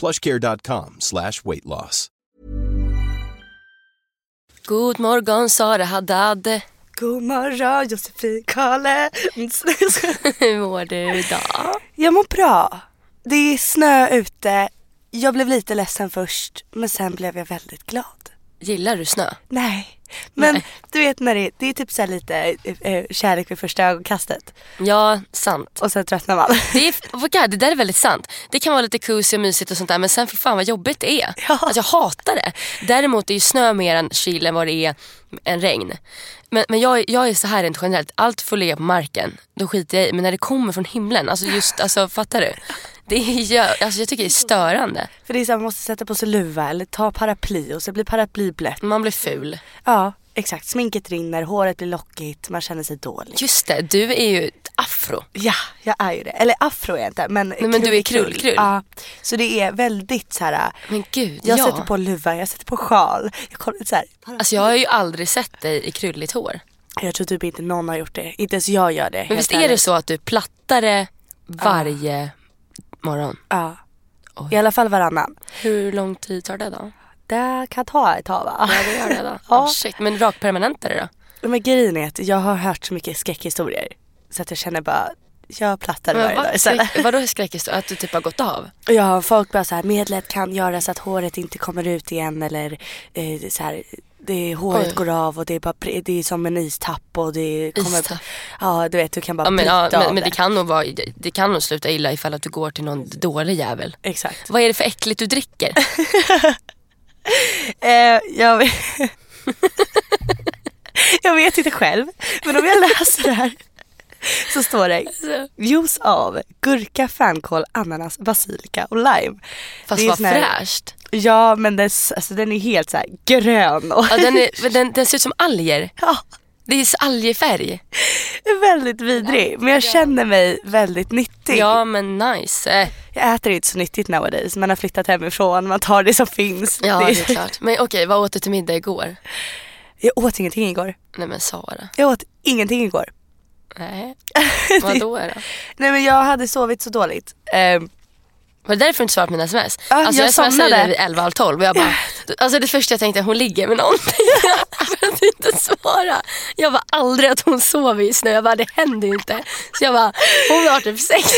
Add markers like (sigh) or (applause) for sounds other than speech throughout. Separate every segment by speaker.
Speaker 1: plushcare.com slash weight loss.
Speaker 2: God morgon Sara Haddad.
Speaker 3: God morgon Josefin Kalle. (laughs)
Speaker 2: Hur mår du idag?
Speaker 3: Jag mår bra. Det är snö ute. Jag blev lite ledsen först men sen blev jag väldigt glad.
Speaker 2: Gillar du snö?
Speaker 3: Nej. Men
Speaker 2: Nej.
Speaker 3: du vet när det, det är typ så här lite eh, kärlek vid första ögonkastet.
Speaker 2: Ja, sant.
Speaker 3: Och sen tröttnar man.
Speaker 2: Det, är, (laughs) oh God, det där är väldigt sant. Det kan vara lite cozy och mysigt och sånt där men sen för fan vad jobbigt det är.
Speaker 3: Ja.
Speaker 2: Alltså, jag hatar det. Däremot är ju snö mer en kyl än vad det är en regn. Men, men jag, jag är så här rent generellt, allt får ligga på marken. Då skiter jag i. Men när det kommer från himlen, alltså just, alltså fattar du? Det är, jag, alltså, jag tycker det är störande.
Speaker 3: För det är så här, man måste sätta på sig luva eller ta paraply och så blir paraply blött.
Speaker 2: Man blir ful.
Speaker 3: Ja exakt, sminket rinner, håret blir lockigt, man känner sig dålig.
Speaker 2: Just det, du är ju afro.
Speaker 3: Ja, jag är ju det. Eller afro är jag inte men,
Speaker 2: men du är krull, krull.
Speaker 3: Ja, så det är väldigt så här.
Speaker 2: Men gud,
Speaker 3: Jag
Speaker 2: ja.
Speaker 3: sätter på luva, jag sätter på sjal. Jag, kollar, så här,
Speaker 2: Alltså jag har ju aldrig sett dig i krulligt hår.
Speaker 3: jag tror typ inte någon har gjort det. Inte ens jag gör det.
Speaker 2: Men visst är det så att du plattar det varje morgon?
Speaker 3: Ja.
Speaker 2: Oj.
Speaker 3: I alla fall varannan.
Speaker 2: Hur lång tid tar det då?
Speaker 3: Det kan ta ett tag va?
Speaker 2: Ja det gör det då. (laughs)
Speaker 3: Ja.
Speaker 2: Oh, shit. Men rakpermanentare då?
Speaker 3: Men grejen är att jag har hört så mycket skräckhistorier. Så att jag känner bara, jag plattar det varje dag istället.
Speaker 2: Skräck, vadå skräckhistoria? Att du typ har gått av?
Speaker 3: Ja, folk bara så här, medlet kan göra så att håret inte kommer ut igen eller eh, så här, det, håret
Speaker 2: Oj.
Speaker 3: går av och det är, bara, det är som en istapp och det kommer...
Speaker 2: Istapp.
Speaker 3: Ja, du vet du kan bara
Speaker 2: Ja, men, ja,
Speaker 3: av
Speaker 2: men, men det kan nog vara, det kan nog sluta illa ifall att du går till någon dålig jävel.
Speaker 3: Exakt.
Speaker 2: Vad är det för äckligt du dricker? (laughs)
Speaker 3: Eh, jag, vet... (laughs) jag vet inte själv, men om jag läser det här så står det juice av gurka, fänkål, ananas, basilika och lime.
Speaker 2: Fast
Speaker 3: är
Speaker 2: vad fräscht.
Speaker 3: Ja men den, s- alltså, den är helt så grön och
Speaker 2: Ja, den, är, den, den ser ut som alger.
Speaker 3: ja,
Speaker 2: Det är algefärg.
Speaker 3: väldigt vidrig. Men jag känner mig väldigt nyttig.
Speaker 2: Ja men nice. Eh,
Speaker 3: Jag äter inte så nyttigt nowadays. Man har flyttat hemifrån, man tar det som finns.
Speaker 2: Ja det är klart. Men okej, vad åt du till middag igår?
Speaker 3: Jag åt ingenting igår.
Speaker 2: Nej men Sara.
Speaker 3: Jag åt ingenting igår.
Speaker 2: Nej. (laughs) Vadå då?
Speaker 3: Nej men jag hade sovit så dåligt. Ehm,
Speaker 2: Var det därför du inte svarade på mina sms?
Speaker 3: Ja,
Speaker 2: alltså
Speaker 3: jag
Speaker 2: jag
Speaker 3: somnade.
Speaker 2: vid 11 halv 12 och jag bara, alltså det första jag tänkte hon ligger med någonting. (laughs) för att inte svara. Jag var aldrig att hon sov i snö, jag bara det händer ju inte. Så jag bara, hon har typ sex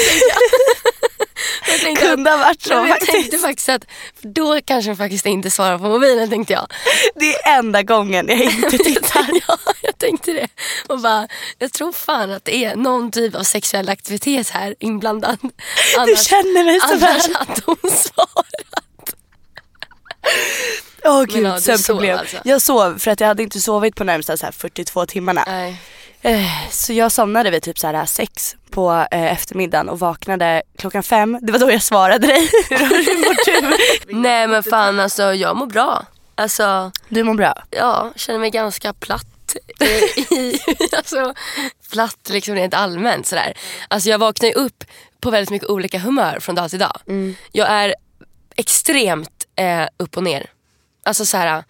Speaker 2: jag. jag tänkte,
Speaker 3: kunde ha varit så
Speaker 2: jag
Speaker 3: faktiskt.
Speaker 2: tänkte faktiskt att då kanske hon faktiskt inte svarar på mobilen tänkte jag.
Speaker 3: Det är enda gången jag inte tittar. (laughs)
Speaker 2: ja, jag tänkte det. Och bara, jag tror fan att det är någon typ av sexuell aktivitet här inblandad.
Speaker 3: Du känner mig så
Speaker 2: Annars
Speaker 3: väl.
Speaker 2: hade hon svarat.
Speaker 3: Åh
Speaker 2: Men
Speaker 3: gud,
Speaker 2: ja,
Speaker 3: sömnproblem.
Speaker 2: sov alltså?
Speaker 3: Jag sov för att jag hade inte sovit på närmsta så här 42 timmarna.
Speaker 2: Nej.
Speaker 3: Eh, Så jag somnade vid typ så här sex på eh, eftermiddagen och vaknade klockan fem. Det var då jag svarade dig. (laughs) Hur mår du? (laughs)
Speaker 2: Nej men fan alltså jag mår bra. Alltså
Speaker 3: Du mår bra?
Speaker 2: ja, känner mig ganska platt. eh, I, (laughs) alltså, platt liksom rent allmänt sådär. Alltså jag vaknar ju upp på väldigt mycket olika humör från dag till dag. Jag är extremt eh, upp och ner. Alltså så här,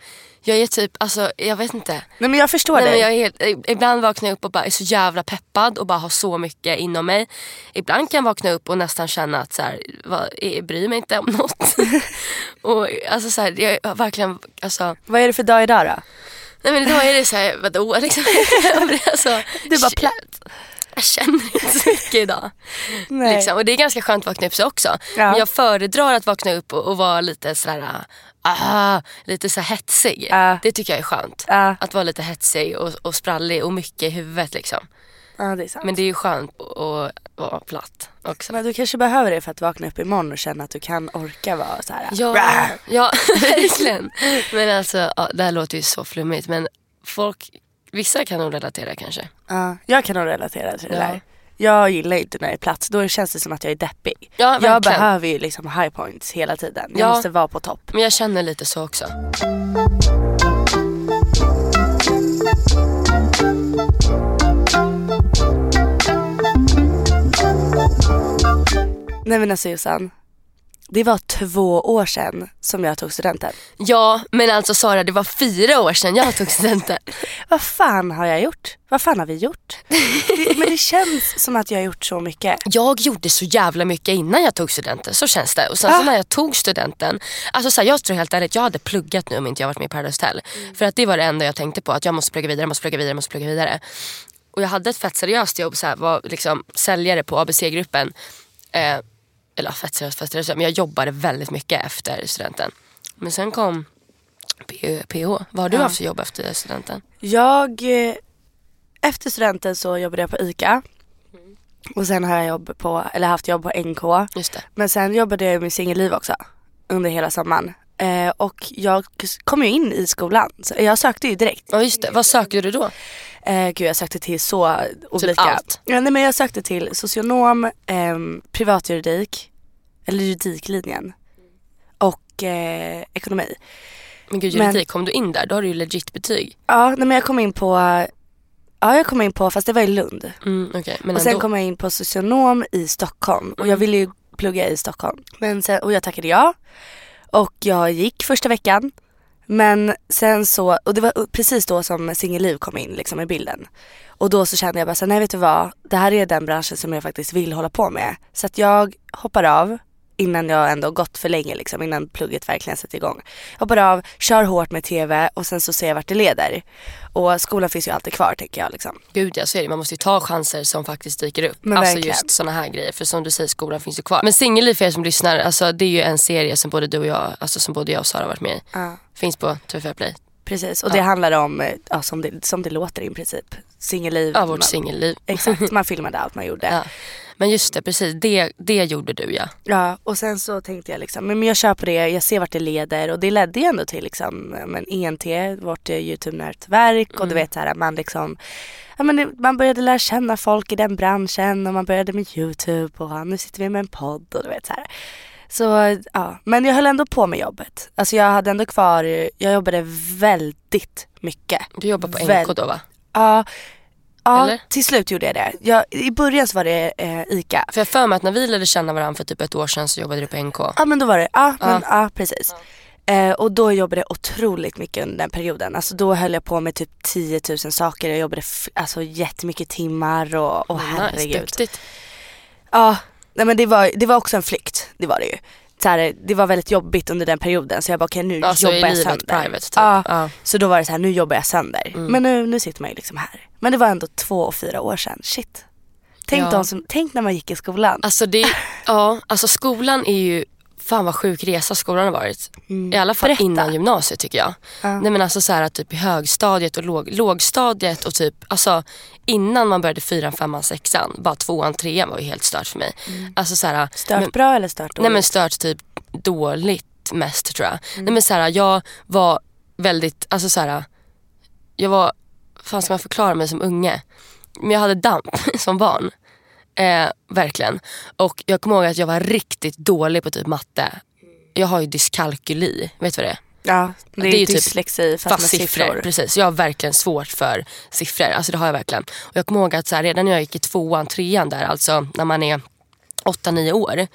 Speaker 2: jag är typ, alltså jag vet inte.
Speaker 3: Nej men jag förstår
Speaker 2: Nej,
Speaker 3: dig.
Speaker 2: men jag är helt, ibland vaknar jag upp och bara är så jävla peppad och bara har så mycket inom mig. Ibland kan jag vakna upp och nästan känna att så här, vad, jag bryr mig inte om något. (laughs) och, alltså, så här, jag verkligen, alltså,
Speaker 3: Vad är det för dag idag då?
Speaker 2: nej men idag är det så här, vadå liksom. (laughs) (laughs) alltså,
Speaker 3: Du bara platt.
Speaker 2: Jag känner inte så mycket idag. (laughs) Liksom. Och det är ganska skönt att vakna upp så också.
Speaker 3: Ja.
Speaker 2: Men jag föredrar att vakna upp och, och vara lite sådär, ah, lite så hetsig.
Speaker 3: Ja.
Speaker 2: Det tycker jag är skönt.
Speaker 3: Ja.
Speaker 2: Att vara lite hetsig och, och sprallig och mycket i huvudet liksom.
Speaker 3: Ja, det är sant.
Speaker 2: Men det är ju skönt att att vara platt också.
Speaker 3: Men du kanske behöver det för att vakna upp imorgon och känna att du kan orka vara så här.
Speaker 2: Ja,
Speaker 3: "Rah!"
Speaker 2: ja (laughs) verkligen. (laughs) Men alltså, ja, det här låter ju så flummigt men folk, vissa kan nog relatera kanske.
Speaker 3: Ja, jag kan nog relatera till det där. Jag gillar inte när det är plats. Då känns det som att jag är deppig.
Speaker 2: Ja,
Speaker 3: jag behöver ju liksom high points hela tiden. Jag
Speaker 2: Ja.
Speaker 3: måste vara på topp.
Speaker 2: Men jag känner lite så också.
Speaker 3: Nej men alltså Jossan. Det var två år sedan som jag tog studenten.
Speaker 2: Ja, men alltså Sara det var fyra år sedan jag tog studenten. (laughs)
Speaker 3: Vad fan har jag gjort? Vad fan har vi gjort? Det, men det känns som att jag har gjort så mycket.
Speaker 2: Jag gjorde så jävla mycket innan jag tog studenten, så känns det. Och sen
Speaker 3: Ah.
Speaker 2: så när jag tog studenten, alltså så här, jag tror helt ärligt, jag hade pluggat nu om inte jag varit med i Paradise Hotel. För att det var det enda jag tänkte på, att jag måste plugga vidare, måste plugga vidare, måste plugga vidare. Och jag hade ett fett seriöst jobb, så här, var liksom säljare på ABC-gruppen. Eh, eller ja, fett seriöst, fett seriöst, men jag jobbade väldigt mycket efter studenten. Men sen kom PH. Vad har du haft för jobb efter studenten?
Speaker 3: Jag, eh, efter studenten så jobbade jag på ICA. Och sen har jag jobb på, eller haft jobb på NK. Men sen jobbade jag med singelliv också under hela sommaren. Eh, och jag kom ju in i skolan. Så jag sökte ju direkt.
Speaker 2: Ja just det, vad sökte du då?
Speaker 3: Eh, gud jag sökte till så olika.
Speaker 2: allt?
Speaker 3: Ja, nej, men jag sökte till socionom, ehm, privatjuridik, eller juridiklinjen och eh, ekonomi.
Speaker 2: Men gud
Speaker 3: Men-
Speaker 2: juridik, kom du in där? Då har du ju legit betyg.
Speaker 3: Ja nej, men jag kom in på, ja jag kom in på, fast det var i Lund.
Speaker 2: Mm, okej, men
Speaker 3: Och sen
Speaker 2: ändå.
Speaker 3: kom jag in på socionom i Stockholm och jag ville ju plugga i Stockholm. Men sen, och jag tackade ja. Och jag gick första veckan. Men sen så, och det var precis då som singelliv kom in liksom i bilden. Och då så kände jag bara så nej vet du vad, det här är den branschen som jag faktiskt vill hålla på med. Så att jag hoppar av innan jag ändå gått för länge liksom, innan plugget verkligen sätter igång. Hoppar av, kör hårt med TV och sen så ser jag vart det leder. Och skolan finns ju alltid kvar tänker jag liksom.
Speaker 2: Gud jag ser det, man måste ju ta chanser som faktiskt dyker upp.
Speaker 3: Men
Speaker 2: alltså
Speaker 3: verkligen.
Speaker 2: just såna här grejer. För som du säger, skolan finns ju kvar. Men Singelliv för er som lyssnar, alltså, det är ju en serie som både du och jag, alltså som både jag och Sara har varit med i.
Speaker 3: Ja.
Speaker 2: Finns på TV4 Play.
Speaker 3: Precis, och det handlar om, eh, ja, som, det, som det låter i princip, singelliv.
Speaker 2: Ja, vårt singelliv. (laughs)
Speaker 3: Exakt, man filmade allt man gjorde.
Speaker 2: Ja.
Speaker 3: Ja.
Speaker 2: Men just det, precis. Det, det gjorde du ja.
Speaker 3: och sen så tänkte jag liksom, men jag kör på det, jag ser vart det leder och det ledde ju ändå till liksom, ja, men ENT, vårt eh, YouTube-nätverk och du vet så här, man liksom Ja, men det, man började lära känna folk i den branschen och man började med YouTube och nu sitter vi med en podd och du vet så här. Så ja, men jag höll ändå på med jobbet. Alltså jag hade ändå kvar, jag jobbade väldigt mycket.
Speaker 2: Du jobbar på NK då va?
Speaker 3: Ja, ja
Speaker 2: Eller?
Speaker 3: till slut gjorde jag det. Jag, I början så var det eh, ICA.
Speaker 2: För jag för mig att när vi lärde känna varandra för typ ett år sedan så jobbade du på NK.
Speaker 3: Ja men då var det, ja, men, ja. precis. Eh, och då jobbade jag otroligt mycket under den perioden. Alltså då höll jag på med typ 10 000 saker. Jag jobbade f- alltså jättemycket timmar och, och
Speaker 2: Nice,
Speaker 3: herregud.
Speaker 2: duktigt.
Speaker 3: Ja, nej, men det var, det var också en flykt. Det var det ju. Så här, det var väldigt jobbigt under den perioden så jag bara okej nu
Speaker 2: Alltså
Speaker 3: jobbar jag sönder.
Speaker 2: private typ.
Speaker 3: Ja,
Speaker 2: Ja. Mm.
Speaker 3: Så då var det så här, nu jobbar jag sönder. Men nu, nu sitter man ju liksom här. Men det var ändå två och fyra år sedan. Shit. Tänk,
Speaker 2: Ja.
Speaker 3: som, tänk när man gick i skolan.
Speaker 2: Alltså, det, ja, alltså skolan är ju, fan vad sjuk resa skolan har varit. I alla fall
Speaker 3: Berätta.
Speaker 2: innan gymnasiet tycker jag. Nej men alltså så här typ i högstadiet och låg, lågstadiet och typ, alltså innan man började fyran, femman, sexan, bara tvåan, trean var ju helt stört för mig. Alltså så här,
Speaker 3: Stört
Speaker 2: men-
Speaker 3: bra eller stört dåligt?
Speaker 2: Nej men stört typ dåligt mest tror jag. Nej men så här, jag var väldigt, alltså så här, jag var, fan ska man förklara mig som unge? Men jag hade damp (laughs) som barn. Eh, verkligen. Och jag kommer ihåg att jag var riktigt dålig på typ matte. Jag har ju dyskalkyli, vet du vad det är?
Speaker 3: Ja, det,
Speaker 2: Det
Speaker 3: är
Speaker 2: ju typ
Speaker 3: dyslexi fast,
Speaker 2: Fast
Speaker 3: med
Speaker 2: siffror.
Speaker 3: siffror.
Speaker 2: Precis, jag har verkligen svårt för siffror. Alltså det har jag verkligen. Och jag kommer ihåg att så här, redan när jag gick i tvåan, trean där, alltså när man är åtta, nio år.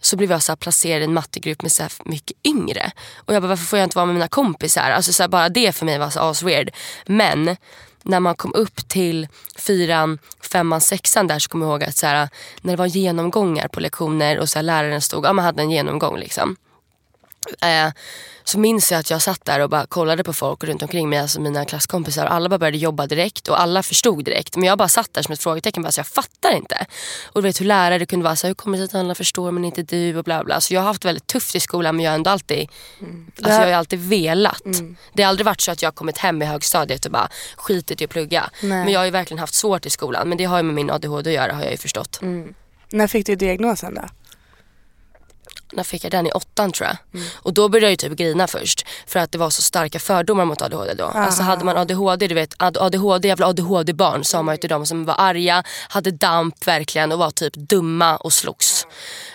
Speaker 2: Så blev jag så placerad i en mattegrupp med så mycket yngre. Och jag bara, varför får jag inte vara med mina kompisar? Alltså så bara det för mig var så as weird. Men när man kom upp till fyran, femman, sexan där så kommer jag ihåg att så här, när det var genomgångar på lektioner och så här, läraren stod, ja man hade en genomgång liksom. Eh, så minns jag att jag satt där och bara kollade på folk runt omkring mig, alltså mina klasskompisar. Alla bara började jobba direkt och alla förstod direkt. Men jag bara satt där som ett frågetecken, bara, så jag fattar inte. Och du vet hur lärare kunde vara så här, hur kommer det sig att alla förstår men inte du och bla bla. Så jag har haft väldigt tufft i skolan men jag har ändå alltid,
Speaker 3: Mm.
Speaker 2: alltså jag har alltid velat. Det har aldrig varit så att jag har kommit hem i högstadiet och bara skitit i att plugga.
Speaker 3: Nej.
Speaker 2: Men jag har ju verkligen haft svårt i skolan. Men det har ju med min ADHD att göra har jag ju förstått.
Speaker 3: När fick du diagnosen då?
Speaker 2: När fick jag den? I åttan tror jag. Och då började jag typ grina först. För att det var så starka fördomar mot ADHD då. Alltså hade man ADHD, du vet ADHD, jävla ADHD-barn sa man ju till dem som var arga, hade damp verkligen och var typ dumma och slogs.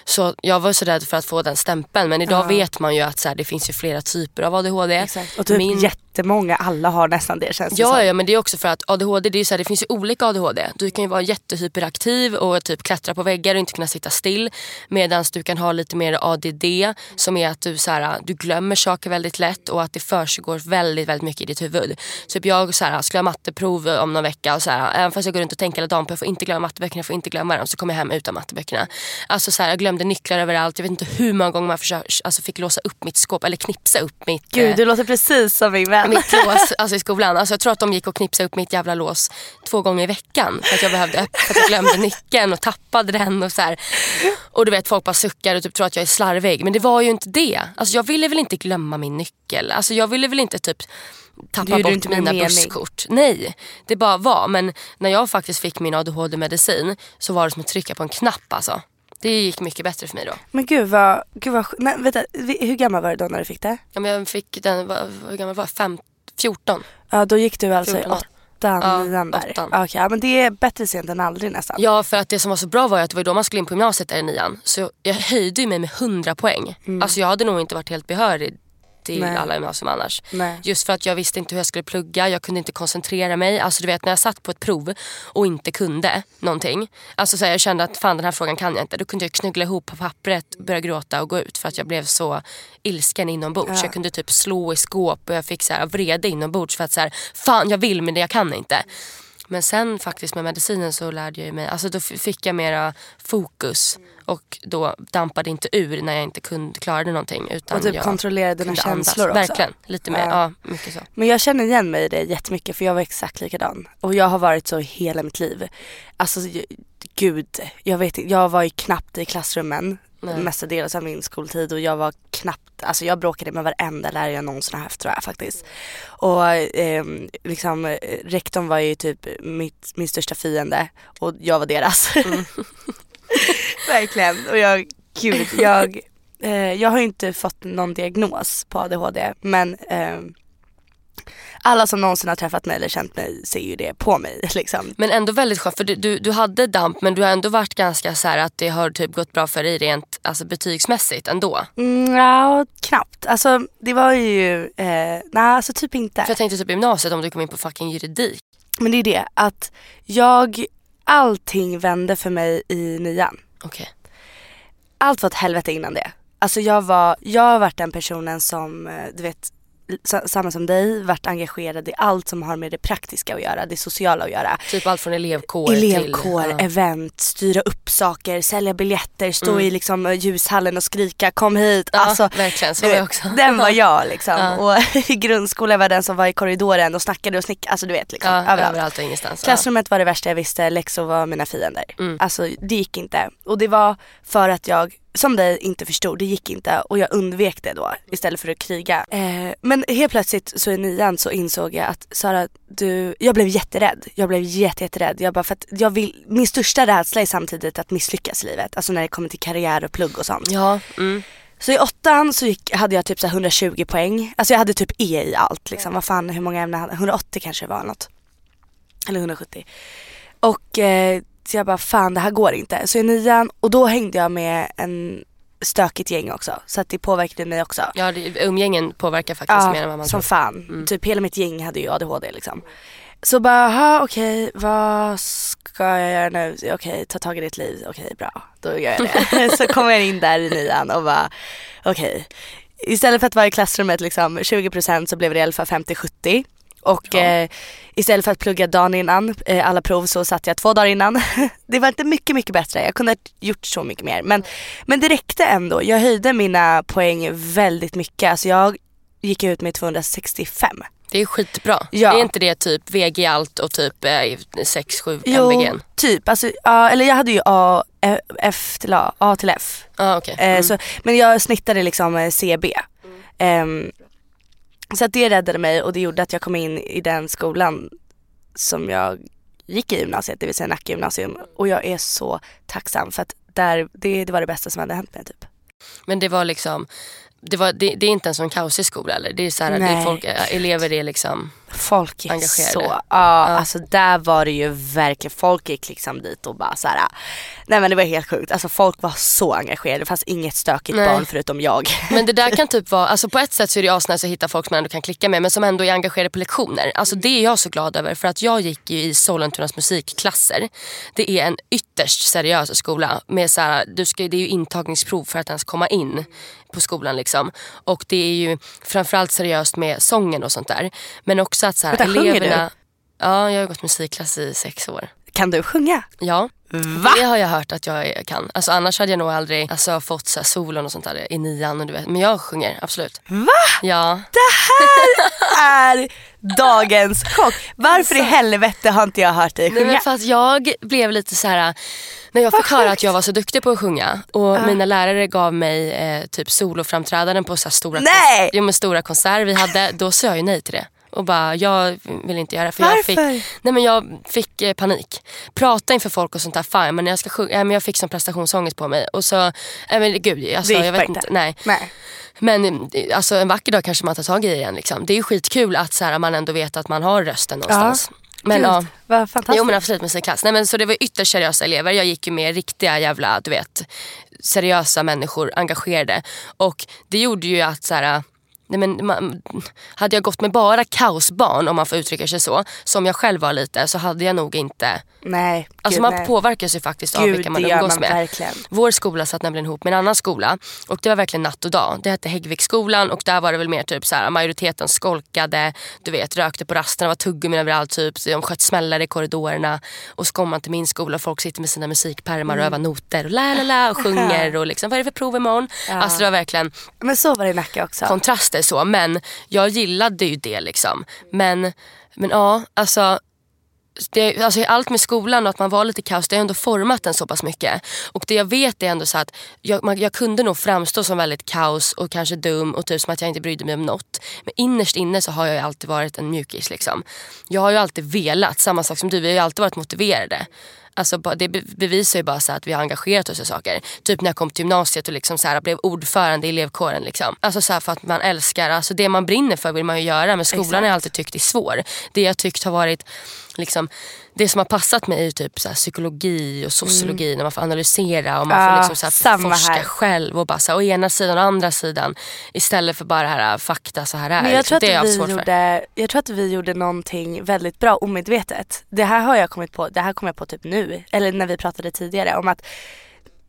Speaker 2: Så jag var så rädd för att få den stämpeln. Men idag vet man ju att så här, det finns ju flera typer av ADHD.
Speaker 3: Exakt. Och typ
Speaker 2: Min-
Speaker 3: jättemånga, alla har nästan det känns det
Speaker 2: Ja,
Speaker 3: som.
Speaker 2: ja, men det är också för att ADHD, det, är så här, det finns ju olika ADHD. Du kan ju vara jättehyperaktiv och typ klättra på väggar och inte kunna sitta still. Medan du kan ha lite mer ADD som är att du, så här, du glömmer saker väldigt lätt och att det försiggår väldigt, väldigt mycket i ditt huvud. Typ jag så här, skulle ha matteprov om någon vecka och så här, även fast jag går runt och tänker hela dagen på jag får inte glömma matteböckerna, jag får inte glömma dem. Så kommer jag hem utan matteböckerna. Alltså så här, jag glömde nycklar överallt. Jag vet inte hur många gånger man försöker, alltså, fick låsa upp mitt skåp eller knipsa upp mitt eh,
Speaker 3: Gud du låter precis som min vän.
Speaker 2: mitt (laughs) lås alltså i skolan. Alltså jag tror att de gick och knipsade upp mitt jävla lås två gånger i veckan. För att jag behövde för att jag glömde nyckeln och tappade den. Och så här. Och du vet folk bara suckar och typ tror att jag är slarvig. Men det var ju inte det. Alltså jag ville väl inte glömma min nyckel. Alltså jag ville väl inte typ tappa bort
Speaker 3: inte
Speaker 2: mina
Speaker 3: mening.
Speaker 2: busskort. Nej, det bara var. Men när jag faktiskt fick min ADHD-medicin så var det som att trycka på en knapp alltså. Det gick mycket bättre för mig då.
Speaker 3: Men gud vad, gud vad nej, vänta, hur gammal var du då när du fick det?
Speaker 2: Ja, men jag fick den, hur gammal var jag? Fem, 14.
Speaker 3: Ja då gick du alltså i
Speaker 2: 14 år.
Speaker 3: åttan,
Speaker 2: Ja,
Speaker 3: nian där.
Speaker 2: åttan.
Speaker 3: Okej, ja, men det är bättre sent än aldrig nästan.
Speaker 2: Ja för att det som var så bra var ju att det var då man skulle in på gymnasiet där i nian. Så jag höjde ju mig med 100 poäng. Alltså jag hade nog inte varit helt behörig till
Speaker 3: Nej.
Speaker 2: alla gymnasium annars.
Speaker 3: Nej.
Speaker 2: Just för att jag visste inte hur jag skulle plugga, jag kunde inte koncentrera mig. Alltså du vet när jag satt på ett prov och inte kunde någonting. Alltså så här, jag kände att fan den här frågan kan jag inte. Då kunde jag knuggla ihop på pappret, börja gråta och gå ut för att jag blev så ilsken inombords. Jag kunde typ slå i skåp och jag fick så här vrede inombords för att så här, fan jag vill men det jag kan inte. Men sen faktiskt med medicinen så lärde jag mig, alltså då fick jag mera fokus och då dampade inte ur när jag inte kunde, klarade någonting. Utan
Speaker 3: Och typ
Speaker 2: jag
Speaker 3: kontrollera dina
Speaker 2: andas.
Speaker 3: känslor också.
Speaker 2: Verkligen, lite mer,
Speaker 3: Ja.
Speaker 2: ja. mycket så.
Speaker 3: Men jag känner igen mig i det jättemycket för jag var exakt likadan. Och jag har varit så hela mitt liv. Alltså gud, jag vet inte, jag var ju knappt i klassrummen
Speaker 2: Nej.
Speaker 3: mestadels av min skoltid och jag var knappt, alltså jag bråkade med varenda lärare jag någonsin har haft tror jag faktiskt. Och ehm, liksom eh, rektorn var ju typ mitt, min största fiende och jag var deras. (laughs) (laughs) Verkligen. Och jag, gud, jag, eh, jag har inte fått någon diagnos på ADHD men ehm, alla som någonsin har träffat mig eller känt mig ser ju det på mig (laughs) liksom.
Speaker 2: Men ändå väldigt skönt för du, du, du hade damp men du har ändå varit ganska så här att det har typ gått bra för dig rent alltså, betygsmässigt ändå.
Speaker 3: Mm, ja, knappt. Alltså det var ju, eh, nej alltså typ inte.
Speaker 2: För jag tänkte typ gymnasiet om du kom in på fucking juridik.
Speaker 3: Men det är det att jag, allting vände för mig i nian.
Speaker 2: Okej.
Speaker 3: Allt var ett helvete innan det. Alltså jag var, jag har varit den personen som, eh, du vet, samma som dig, varit engagerad i allt som har med det praktiska att göra, det sociala att göra.
Speaker 2: Typ allt från elevkår,
Speaker 3: Elevkår,
Speaker 2: till... Ja.
Speaker 3: event, styra upp saker, sälja biljetter, stå
Speaker 2: Mm.
Speaker 3: i liksom eh, ljushallen och skrika kom hit.
Speaker 2: Ja,
Speaker 3: alltså,
Speaker 2: verkligen. Så var jag också.
Speaker 3: Den var jag liksom.
Speaker 2: Ja.
Speaker 3: Och (laughs) i grundskolan var jag den som var i korridoren och snackade och snickade, alltså du vet liksom
Speaker 2: Ja,
Speaker 3: överallt.
Speaker 2: överallt och ingenstans.
Speaker 3: Klassrummet var det värsta jag visste, läxor var mina fiender.
Speaker 2: Mm.
Speaker 3: Alltså det gick inte. Och det var för att jag, som dig, inte förstod. Det gick inte och jag undvek det då istället för att kriga. Eh, men helt plötsligt så i nian så insåg jag att Sara, du, jag blev jätterädd. Jag blev jätte, jätterädd. Jag bara för att jag vill, min största rädsla är samtidigt att misslyckas i livet. Alltså när det kommer till karriär och plugg och sånt.
Speaker 2: Ja, mm.
Speaker 3: Så i åttan så gick, hade jag typ så här 120 poäng. Alltså jag hade typ E i allt liksom. Vad fan, hur många ämnen hade 180 kanske det var något. Eller 170. Och eh, så jag bara fan det här går inte. Så i nian, och då hängde jag med en stökigt gäng också. Så att det påverkade mig också.
Speaker 2: ja det, umgängen påverkar faktiskt mer än vad man
Speaker 3: som
Speaker 2: tror.
Speaker 3: fan. Typ hela mitt gäng hade ju ADHD liksom. Så bara, aha, okej, vad ska jag göra nu? Okej, ta tag i ditt liv. Okej, bra. Då gör jag det. (laughs) så kommer jag in där i nian och bara, okej. Istället för att vara i klassrummet liksom 20% så blev det i alla fall 50-70. Och eh, istället för att plugga dagen innan eh, alla prov så satt jag två dagar innan. (laughs) det var inte mycket, mycket bättre. Jag kunde ha gjort så mycket mer. Men, men det räckte ändå. Jag höjde mina poäng väldigt mycket. Alltså jag gick ut med 265.
Speaker 2: Det är skitbra.
Speaker 3: Ja.
Speaker 2: Är inte det typ VG allt och typ 6-7
Speaker 3: Jo,
Speaker 2: MVG?
Speaker 3: typ. Alltså, ja, eller jag hade ju A, F- till A, A till F.
Speaker 2: Ah, okay.
Speaker 3: Eh,
Speaker 2: mm.
Speaker 3: så, men jag snittade liksom eh, CB. Ehm, så att det räddade mig och det gjorde att jag kom in i den skolan som jag gick i gymnasiet, det vill säga Nacka gymnasium. Och jag är så tacksam för att där, det, det var det bästa som hade hänt mig typ.
Speaker 2: Men det var liksom, det, var, det, det är inte en sån kaosig skola eller? Det är så här, det är folk, elever är liksom,
Speaker 3: Folk är
Speaker 2: Engagerade.
Speaker 3: så, ja, alltså där var det ju verkligen, folk gick liksom dit och bara så här. nej men det var helt sjukt. Alltså folk var så engagerade, det fanns inget stökigt
Speaker 2: Nej.
Speaker 3: barn förutom jag.
Speaker 2: men det där (laughs) kan typ vara, alltså på ett sätt så är det asnice att hitta folk som man ändå kan klicka med men som ändå är engagerade på lektioner. Alltså det är jag så glad över för att jag gick ju i Sollentunas musikklasser. Det är en ytterst seriös skola med så här, du ska, det är ju intagningsprov för att ens komma in på skolan liksom. Och det är ju framförallt seriöst med sången och sånt där. Men också att så här,
Speaker 3: Vänta,
Speaker 2: eleverna... Ja, jag har gått musikklass i sex år.
Speaker 3: Kan du sjunga?
Speaker 2: Ja,
Speaker 3: Va?
Speaker 2: det har jag hört att jag kan. Alltså, annars hade jag nog aldrig alltså, fått så här, solon och sånt där i nian. Och du vet. Men jag sjunger, absolut.
Speaker 3: Va?
Speaker 2: Ja.
Speaker 3: är dagens chock. Varför i helvete har inte jag hört dig
Speaker 2: Nej, men
Speaker 3: sjunga?
Speaker 2: för att jag blev lite så här när jag fick höra att jag var så duktig på att sjunga och mina lärare gav mig eh, typ soloframträdanden på så här stora,
Speaker 3: Nej!
Speaker 2: jo, men stora konserter vi hade, då sa jag ju nej till det. Och bara, jag vill inte göra det. För Jag fick,
Speaker 3: Varför?
Speaker 2: nej men jag fick eh, panik. Prata inför folk och sånt där, fine. Men jag ska sjunga, ja, men jag fick som prestationsångest på mig. Och så, nej men gud. Alltså, jag vet
Speaker 3: inte.
Speaker 2: inte. Nej.
Speaker 3: Nej.
Speaker 2: Men eh, alltså, en vacker dag kanske man tar tag i det igen. Liksom. Det är ju skitkul att så här, man ändå vet att man har rösten någonstans. Men,
Speaker 3: Gud,
Speaker 2: ja.
Speaker 3: vad fantastiskt.
Speaker 2: Jo men absolut musikklass. Nej, men, så det var ytterst seriösa elever. Jag gick ju med riktiga jävla, du vet, seriösa människor, engagerade. Och det gjorde ju att så här, Nej, men, man, hade jag gått med bara kaosbarn, om man får uttrycka sig så, som jag själv var lite, så hade jag nog inte...
Speaker 3: Nej,
Speaker 2: Alltså
Speaker 3: gud,
Speaker 2: man
Speaker 3: nej.
Speaker 2: påverkas ju faktiskt av
Speaker 3: Gud,
Speaker 2: vilka man umgås
Speaker 3: man
Speaker 2: med.
Speaker 3: verkligen.
Speaker 2: Vår skola satt nämligen ihop med en annan skola och det var verkligen natt och dag. Det hette Häggviksskolan och där var det väl mer typ så här, majoriteten skolkade, du vet rökte på rasterna, var tuggummin överallt typ. De sköt smällar i korridorerna. Och så kommer man till min skola och folk sitter med sina musikpärmar och övar noter och la la la och (laughs) sjunger och liksom vad är det för prov imorgon? Alltså det var verkligen
Speaker 3: Men så var det i Nacka också.
Speaker 2: kontraster så. Men jag gillade ju det liksom. Men, men ja, alltså det, alltså allt med skolan och att man var lite kaos, det har ändå format en så pass mycket. Och det jag vet är ändå så att jag, man, jag kunde nog framstå som väldigt kaos och kanske dum och typ som att jag inte brydde mig om något. Men innerst inne så har jag ju alltid varit en mjukis. Liksom. Jag har ju alltid velat, samma sak som du, vi har ju alltid varit motiverade. Alltså, det be- bevisar ju bara så att vi har engagerat oss i saker. Typ när jag kom till gymnasiet och liksom så här, blev ordförande i elevkåren. Liksom. Alltså så här, för att man älskar, alltså det man brinner för vill man ju göra. Men skolan har jag alltid tyckt är svår. Det jag tyckt har varit liksom, det som har passat mig är typ så psykologi och sociologi när man får analysera och man
Speaker 3: Ja,
Speaker 2: får liksom så här, forska
Speaker 3: här.
Speaker 2: själv. Och bara så här, å ena sidan och andra sidan. Istället för bara här fakta så här är.
Speaker 3: Men jag
Speaker 2: liksom.
Speaker 3: tror,
Speaker 2: är
Speaker 3: att vi
Speaker 2: svårt för.
Speaker 3: gjorde, jag tror att vi gjorde någonting väldigt bra omedvetet. Det här har jag kommit på, det här kom jag på typ nu, eller när vi pratade tidigare om att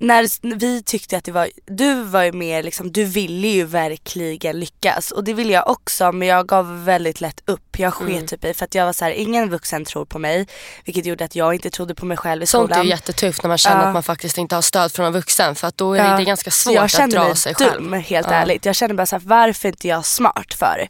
Speaker 3: när vi tyckte att det var, du var ju mer liksom, du ville ju verkligen lyckas och det ville jag också men jag gav väldigt lätt upp. Jag sket
Speaker 2: Mm.
Speaker 3: typ i för att jag var så här, ingen vuxen tror på mig vilket gjorde att jag inte trodde på mig själv i
Speaker 2: Sånt är
Speaker 3: skolan.
Speaker 2: ju jättetufft när man känner
Speaker 3: Ja.
Speaker 2: att man faktiskt inte har stöd från en vuxen. För att då är det,
Speaker 3: Ja.
Speaker 2: det ganska svårt
Speaker 3: jag
Speaker 2: att dra
Speaker 3: mig
Speaker 2: sig
Speaker 3: dum,
Speaker 2: själv.
Speaker 3: helt
Speaker 2: Ja.
Speaker 3: ärligt. Jag kände bara så här, varför är inte jag smart för?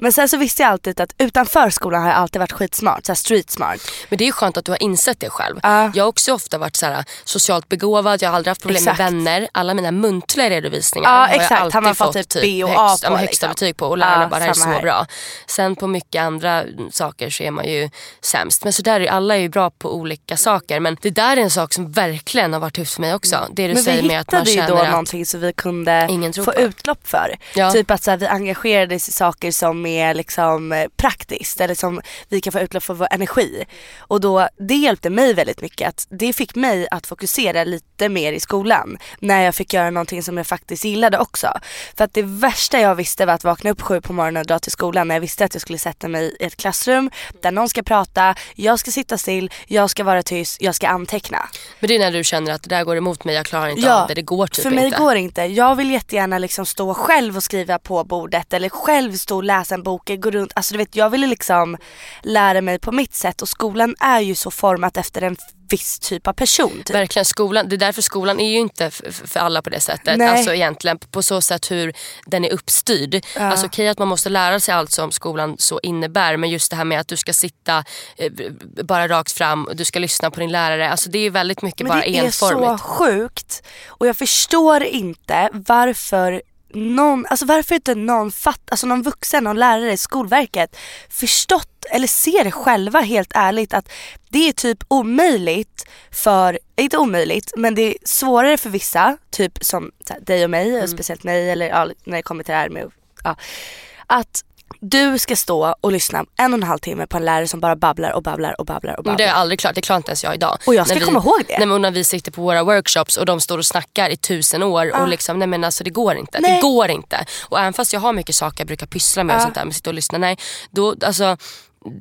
Speaker 3: Men sen så visste jag alltid att utanför skolan har jag alltid varit skitsmart, så street smart.
Speaker 2: Men det är ju skönt att du har insett det själv.
Speaker 3: Ja.
Speaker 2: Jag har också ofta varit så här, socialt begåvad, jag har aldrig haft problem
Speaker 3: Exakt.
Speaker 2: med vänner. Alla mina muntliga redovisningar
Speaker 3: Ja,
Speaker 2: har jag
Speaker 3: exakt.
Speaker 2: Alltid
Speaker 3: fått
Speaker 2: fått
Speaker 3: typ B och A
Speaker 2: högst, ja,
Speaker 3: på,
Speaker 2: men högsta
Speaker 3: liksom.
Speaker 2: betyg på och lärarna
Speaker 3: Ja,
Speaker 2: bara det här är så
Speaker 3: här.
Speaker 2: bra. Sen på mycket andra saker så är man ju sämst. Men så där är alla är ju bra på olika saker. Men det där är en sak som verkligen har varit tufft för mig också. Det du
Speaker 3: Men vi
Speaker 2: säger med att man
Speaker 3: hittade ju
Speaker 2: känner
Speaker 3: då
Speaker 2: att
Speaker 3: någonting som vi kunde få
Speaker 2: på.
Speaker 3: utlopp för.
Speaker 2: Ja.
Speaker 3: Typ att så här, vi engagerades i saker som är liksom eh, praktiskt eller som vi kan få utlopp för vår energi. Och då, det hjälpte mig väldigt mycket. Att det fick mig att fokusera lite mer i skolan. När jag fick göra någonting som jag faktiskt gillade också. För att det värsta jag visste var att vakna upp sju på morgonen och dra till skolan när jag visste att jag skulle sätta mig i ett klassrum där någon ska prata, jag ska sitta still, jag ska vara tyst, jag ska anteckna.
Speaker 2: Men det är när du känner att det där går emot mig, jag klarar inte av det, det går typ
Speaker 3: för mig
Speaker 2: inte.
Speaker 3: går det inte. Jag vill jättegärna liksom stå själv och skriva på bordet eller själv stå och läsa en bok, gå runt. Alltså du vet jag ville liksom lära mig på mitt sätt och skolan är ju så format efter en viss typ av person. Typ.
Speaker 2: Verkligen, skolan, det är därför skolan är ju inte för alla på det sättet.
Speaker 3: Nej.
Speaker 2: Alltså egentligen på så sätt hur den är uppstyrd.
Speaker 3: Ja.
Speaker 2: Alltså okej att man måste lära sig allt som skolan så innebär men just det här med att du ska sitta eh, bara rakt fram och du ska lyssna på din lärare. Alltså det är väldigt mycket
Speaker 3: Men
Speaker 2: bara
Speaker 3: det är
Speaker 2: enformigt.
Speaker 3: så sjukt och jag förstår inte varför någon, alltså varför inte någon fatt, alltså någon vuxen, någon lärare i Skolverket förstått eller ser det själva helt ärligt att det är typ omöjligt för, inte omöjligt men det är svårare för vissa, typ som här, dig och mig
Speaker 2: Mm.
Speaker 3: och speciellt mig eller ja, när det kommer till det här med ja, att du ska stå och lyssna en och en halv timme på en lärare som bara babblar och babblar och babblar och
Speaker 2: Men
Speaker 3: babblar.
Speaker 2: det har jag aldrig klart, det klarar inte ens jag idag.
Speaker 3: Och jag ska
Speaker 2: När vi,
Speaker 3: komma ihåg det.
Speaker 2: Nej, men när vi sitter på våra workshops och de står och snackar i tusen år och liksom, nej men alltså det går inte.
Speaker 3: Nej.
Speaker 2: Det går inte. Och även fast jag har mycket saker jag brukar pyssla med och
Speaker 3: Ja.
Speaker 2: sånt där, men sitta och lyssna, nej. Då, alltså,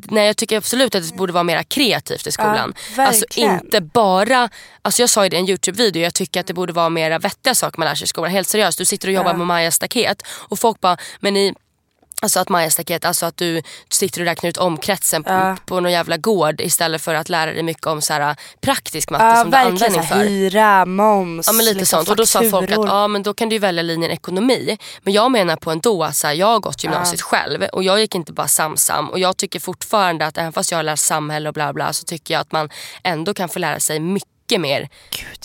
Speaker 2: Nej jag tycker absolut att det borde vara mer kreativt i skolan.
Speaker 3: Ja,
Speaker 2: alltså
Speaker 3: verkligen.
Speaker 2: inte bara, alltså jag sa ju det i en Youtube-video, jag tycker att det borde vara mera vettiga saker man lär sig i skolan. Helt seriöst, du sitter och jobbar med Maja staket och folk bara, men ni Alltså att Maja staket, alltså att du sitter och räknar ut omkretsen på,
Speaker 3: Ja.
Speaker 2: på någon jävla gård istället för att lära dig mycket om så här, praktisk matte
Speaker 3: Ja
Speaker 2: som du har användning för.
Speaker 3: hyra, moms,
Speaker 2: Ja men lite
Speaker 3: liksom,
Speaker 2: sånt. Och då sa folk att
Speaker 3: fakturor.
Speaker 2: ja, men då kan du välja linjen ekonomi. Men jag menar på ändå att så här, jag har gått gymnasiet själv och jag gick inte bara samsam. Och jag tycker fortfarande att även fast jag har lärt samhälle och bla bla så tycker jag att man ändå kan få lära sig mycket mer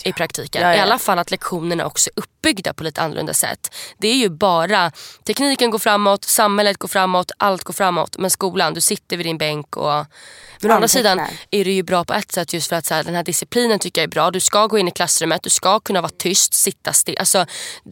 Speaker 2: i praktiken.
Speaker 3: Ja, ja.
Speaker 2: I alla fall att lektionerna också är uppbyggda på lite annorlunda sätt. Det är ju bara, tekniken går framåt, samhället går framåt, allt går framåt. Men skolan, du sitter vid din bänk och men å andra sidan är det ju bra på ett sätt just för att så här, den här disciplinen tycker jag är bra. Du ska gå in i klassrummet, du ska kunna vara tyst, sitta still. Alltså,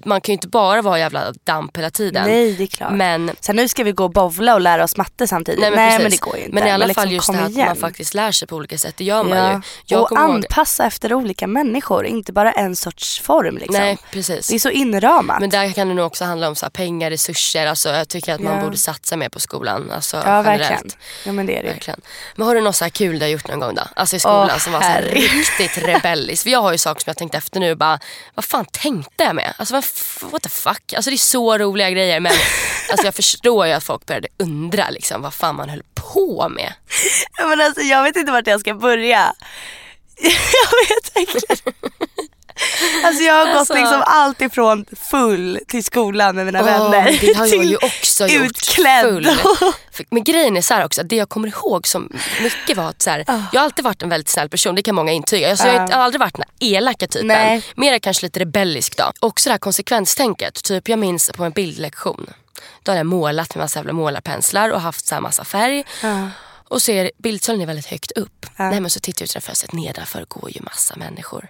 Speaker 2: man kan ju inte bara vara jävla damp hela tiden.
Speaker 3: Nej det är klart.
Speaker 2: Men,
Speaker 3: Sen nu ska vi gå och bovla och lära oss matte samtidigt.
Speaker 2: nej,
Speaker 3: Nej
Speaker 2: men,
Speaker 3: men,
Speaker 2: precis.
Speaker 3: det går ju inte.
Speaker 2: Men i alla
Speaker 3: liksom,
Speaker 2: fall just det här att
Speaker 3: igen.
Speaker 2: man faktiskt lär sig på olika sätt. Det gör man
Speaker 3: ja.
Speaker 2: ju. Jag
Speaker 3: och
Speaker 2: kommer ihåg-
Speaker 3: anpassa efter olika människor, inte bara en sorts form liksom.
Speaker 2: Nej precis.
Speaker 3: Det är så inramat.
Speaker 2: Men där kan det nog också handla om så här, pengar, resurser. Alltså, jag tycker att man
Speaker 3: Ja.
Speaker 2: borde satsa mer på skolan. Alltså,
Speaker 3: ja
Speaker 2: generellt.
Speaker 3: verkligen. Ja men det är det.
Speaker 2: Verkligen. Men har du något så kul du har gjort någon gång då? Alltså i skolan
Speaker 3: Åh,
Speaker 2: som var så riktigt rebelliskt. För jag har ju saker som jag tänkte efter nu bara, vad fan tänkte jag med? Alltså what the fuck? Alltså det är så roliga grejer men (laughs) alltså, jag förstår ju att folk började undra liksom, vad fan man höll på med.
Speaker 3: Men alltså, jag vet inte vart jag ska börja. (laughs) jag vet verkligen. (laughs) (laughs) Alltså jag har
Speaker 2: Alltså-
Speaker 3: gått liksom allt ifrån full till skolan med mina
Speaker 2: Åh,
Speaker 3: vänner.
Speaker 2: det har jag ju också gjort.
Speaker 3: utklädd.
Speaker 2: Full. (laughs) Men grejen är så här också, det jag kommer ihåg som mycket var att så här, jag har alltid varit en väldigt snäll person, det kan många intyga. Alltså, jag har
Speaker 3: Ja.
Speaker 2: aldrig varit den elaka typen.
Speaker 3: Nej.
Speaker 2: Mer kanske lite rebellisk då. Också det här konsekvenstänket. Typ jag minns på en bildlektion. Då hade jag målat med massa jävla målarpenslar och haft så här massa färg. Och så är bildsalen är väldigt högt upp. Nej, men så tittar jag ut genom fönstret, nedanför går ju massa människor.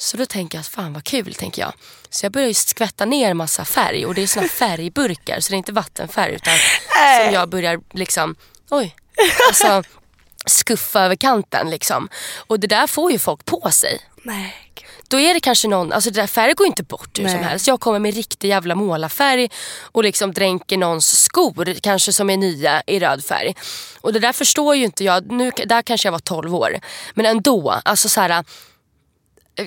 Speaker 2: Så då tänker jag att fan vad kul, tänker jag. Så jag börjar ju skvätta ner massa färg och det är såna färgburkar så det är inte vattenfärg utan som jag börjar liksom, oj, alltså skuffa över kanten liksom. Och det där får ju folk på sig.
Speaker 3: Nej.
Speaker 2: Då är det kanske någon, alltså det där färgen går inte bort hur som
Speaker 3: Nej.
Speaker 2: helst. Jag kommer med riktig jävla målarfärg och liksom dränker någons skor, kanske som är nya i röd färg. Och det där förstår ju inte jag, nu, där kanske jag var 12 år. Men ändå, alltså så här,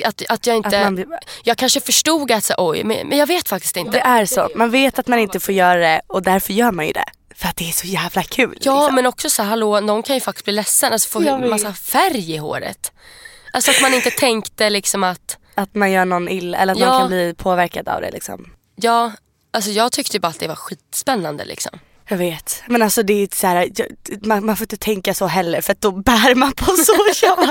Speaker 2: att, att jag inte,
Speaker 3: Att man
Speaker 2: jag kanske förstod att så, oj, men, men jag vet faktiskt
Speaker 3: Det
Speaker 2: inte.
Speaker 3: är så. Man vet att man inte får göra det och därför gör man ju det. För att det är så jävla kul.
Speaker 2: Ja
Speaker 3: liksom.
Speaker 2: men också så här, hallå, någon kan ju faktiskt bli ledsen, alltså få en massa färg i håret. Alltså att man inte (laughs) tänkte liksom att,
Speaker 3: Att man gör någon illa eller att
Speaker 2: Ja.
Speaker 3: någon kan bli påverkad av det liksom.
Speaker 2: ja, alltså jag tyckte bara att det var skitspännande liksom.
Speaker 3: Jag vet. Men alltså det är så här, man, man får inte tänka så heller för att då bär man på så. (laughs) jag,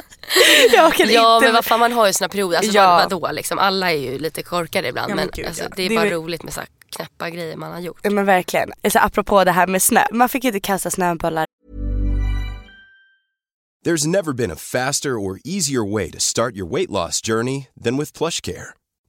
Speaker 3: jag kan
Speaker 2: Ja
Speaker 3: inte.
Speaker 2: men vad fan man har ju sina perioder, alltså
Speaker 3: Ja.
Speaker 2: vad, vadå liksom, alla är ju lite korkade ibland
Speaker 3: Ja, men
Speaker 2: men
Speaker 3: gud,
Speaker 2: alltså,
Speaker 3: ja.
Speaker 2: det är
Speaker 3: Det är
Speaker 2: bara
Speaker 3: väl-
Speaker 2: roligt med så här knäppa grejer man har gjort.
Speaker 3: Ja, men verkligen. Alltså, apropå det här med snö. Man fick inte kasta snöbollar.
Speaker 1: There's never been a faster or easier way to start your weight loss journey than with PlushCare.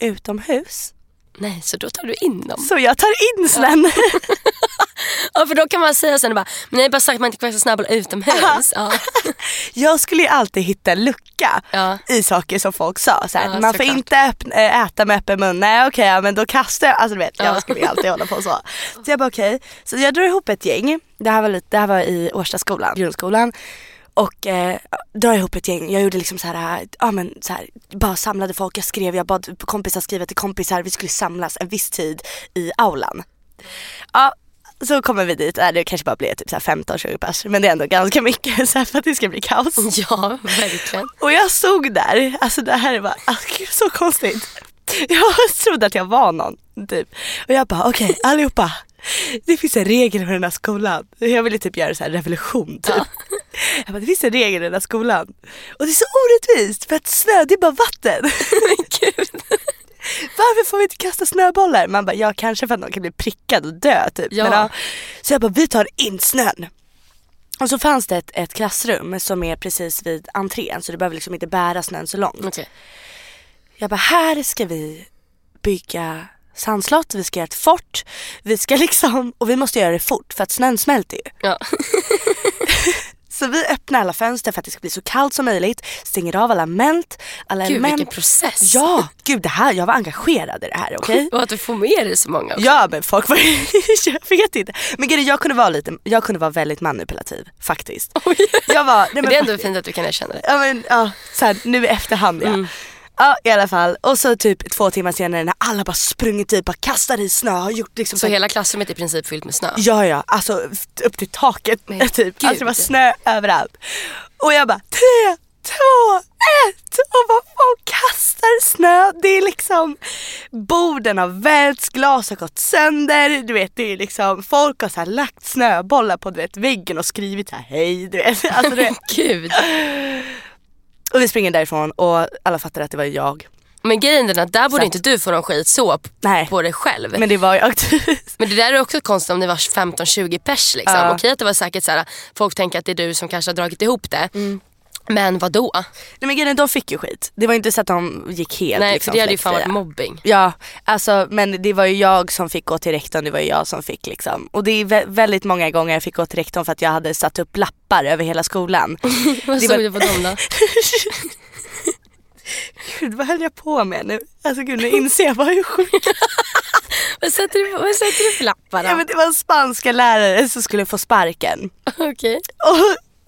Speaker 3: Utomhus.
Speaker 2: Nej, så då tar du in dem.
Speaker 3: Så jag tar in snön. (laughs)
Speaker 2: Ja, för då kan man säga sen bara, men ni har bara sagt att man inte kan kasta snöboll utomhus. Ja. (laughs)
Speaker 3: jag skulle ju alltid hitta en lucka
Speaker 2: Ja.
Speaker 3: i saker som folk sa. Så här,
Speaker 2: Ja,
Speaker 3: man får
Speaker 2: såklart.
Speaker 3: inte öppna, äh, äta med öppen mun. Nej okej, ja, men då kastar jag. Alltså du vet,
Speaker 2: Ja.
Speaker 3: jag skulle ju alltid hålla på så. Så jag bara okej. Så jag drar ihop ett gäng. Det här var, lite, det här var i Årstaskolan, grundskolan. Och eh, drar ihop ett gäng. Jag gjorde liksom så här, ja men så här, bara samlade folk. Jag skrev, jag bad kompisar skriva till kompisar. Vi skulle samlas en viss tid i aulan. Ja, så kommer vi dit, det kanske bara blir typ så här 15-20 pers men det är ändå ganska mycket (laughs) så för att det ska bli kaos.
Speaker 2: ja, verkligen.
Speaker 3: Och jag stod där, alltså det här var alltså, gud, så konstigt. Jag trodde att jag var någon typ. Och jag bara okej allihopa, det finns en regel för den här skolan. Jag ville typ göra så här revolution typ. Jag bara det finns en regel i den här skolan. Och det är så orättvist för att snö det är bara vatten.
Speaker 2: Men gud. (laughs)
Speaker 3: Varför får vi inte kasta snöbollar? Man bara, ja kanske för att någon kan bli prickad och dö typ.
Speaker 2: Ja.
Speaker 3: Men, ja. Så jag bara, vi tar in snön. Och så fanns det ett, ett klassrum som är precis vid entrén så du behöver liksom inte bära snön så långt.
Speaker 2: Okej.
Speaker 3: Jag bara, här ska vi bygga sandslott, vi ska göra ett fort, vi ska liksom, och vi måste göra det fort för att snön smälter ju.
Speaker 2: Ja. (laughs)
Speaker 3: Så vi öppnar alla fönster för att det ska bli så kallt som möjligt, stänger av alla mält, alla
Speaker 2: Gud
Speaker 3: element.
Speaker 2: vilken process.
Speaker 3: Ja, gud det här, jag var engagerad i det här okej? (laughs)
Speaker 2: Och att du får med dig så många också.
Speaker 3: Ja men folk var (laughs) jag vet inte. Men är, jag kunde vara lite, jag kunde vara väldigt manipulativ faktiskt. Jag var, nej,
Speaker 2: Men
Speaker 3: men,
Speaker 2: det är ändå fint att du kan erkänna det.
Speaker 3: ja, men, ja, så här, nu i efterhand ja.
Speaker 2: Mm.
Speaker 3: Ja i alla fall och så typ två timmar senare när alla bara sprungit typ, bara kastar i snö har gjort liksom
Speaker 2: Så hela klassrummet är i princip fyllt med snö.
Speaker 3: Ja ja, alltså upp till taket
Speaker 2: Men (laughs)
Speaker 3: typ.
Speaker 2: gud.
Speaker 3: Alltså det var snö överallt. Och jag bara tre, två, ett och vad folk kastar snö. Det är liksom borden har välts, glas har gått sönder. Du vet det är liksom folk har så här lagt snöbollar på du vet, väggen och skrivit så här hej. Du vet. (laughs) Alltså, du vet. (laughs)
Speaker 2: Gud.
Speaker 3: Och vi springer därifrån och alla fattar att det var jag.
Speaker 2: Men grejen är att där borde
Speaker 3: Så
Speaker 2: inte du få någon skit så
Speaker 3: Nej.
Speaker 2: på dig själv. Men,
Speaker 3: Men det var jag.
Speaker 2: det där är också konstigt om det var 15-20 pers liksom.
Speaker 3: Ja.
Speaker 2: Okej att det var säkert så folk tänker att det är du som kanske har dragit ihop det.
Speaker 3: Mm.
Speaker 2: Men vad då?
Speaker 3: Nej men grejen de fick ju skit. Det var inte så att de gick helt
Speaker 2: Nej
Speaker 3: liksom,
Speaker 2: för det hade ju fan varit mobbing.
Speaker 3: Ja, alltså men det var ju jag som fick gå till rektorn, det var ju jag som fick liksom. Och det är vä- väldigt många gånger jag fick gå till rektorn för att jag hade satt upp lappar över hela skolan. (laughs)
Speaker 2: Vad
Speaker 3: Det
Speaker 2: såg
Speaker 3: var-
Speaker 2: du på dem då? (laughs)
Speaker 3: Gud vad höll jag på med nu? Alltså gud nu inser jag bara hur sjukt.
Speaker 2: vad, sätter du, vad sätter du för lappar då?
Speaker 3: Ja, men det var en spanska lärare som skulle få sparken. (laughs)
Speaker 2: Okej.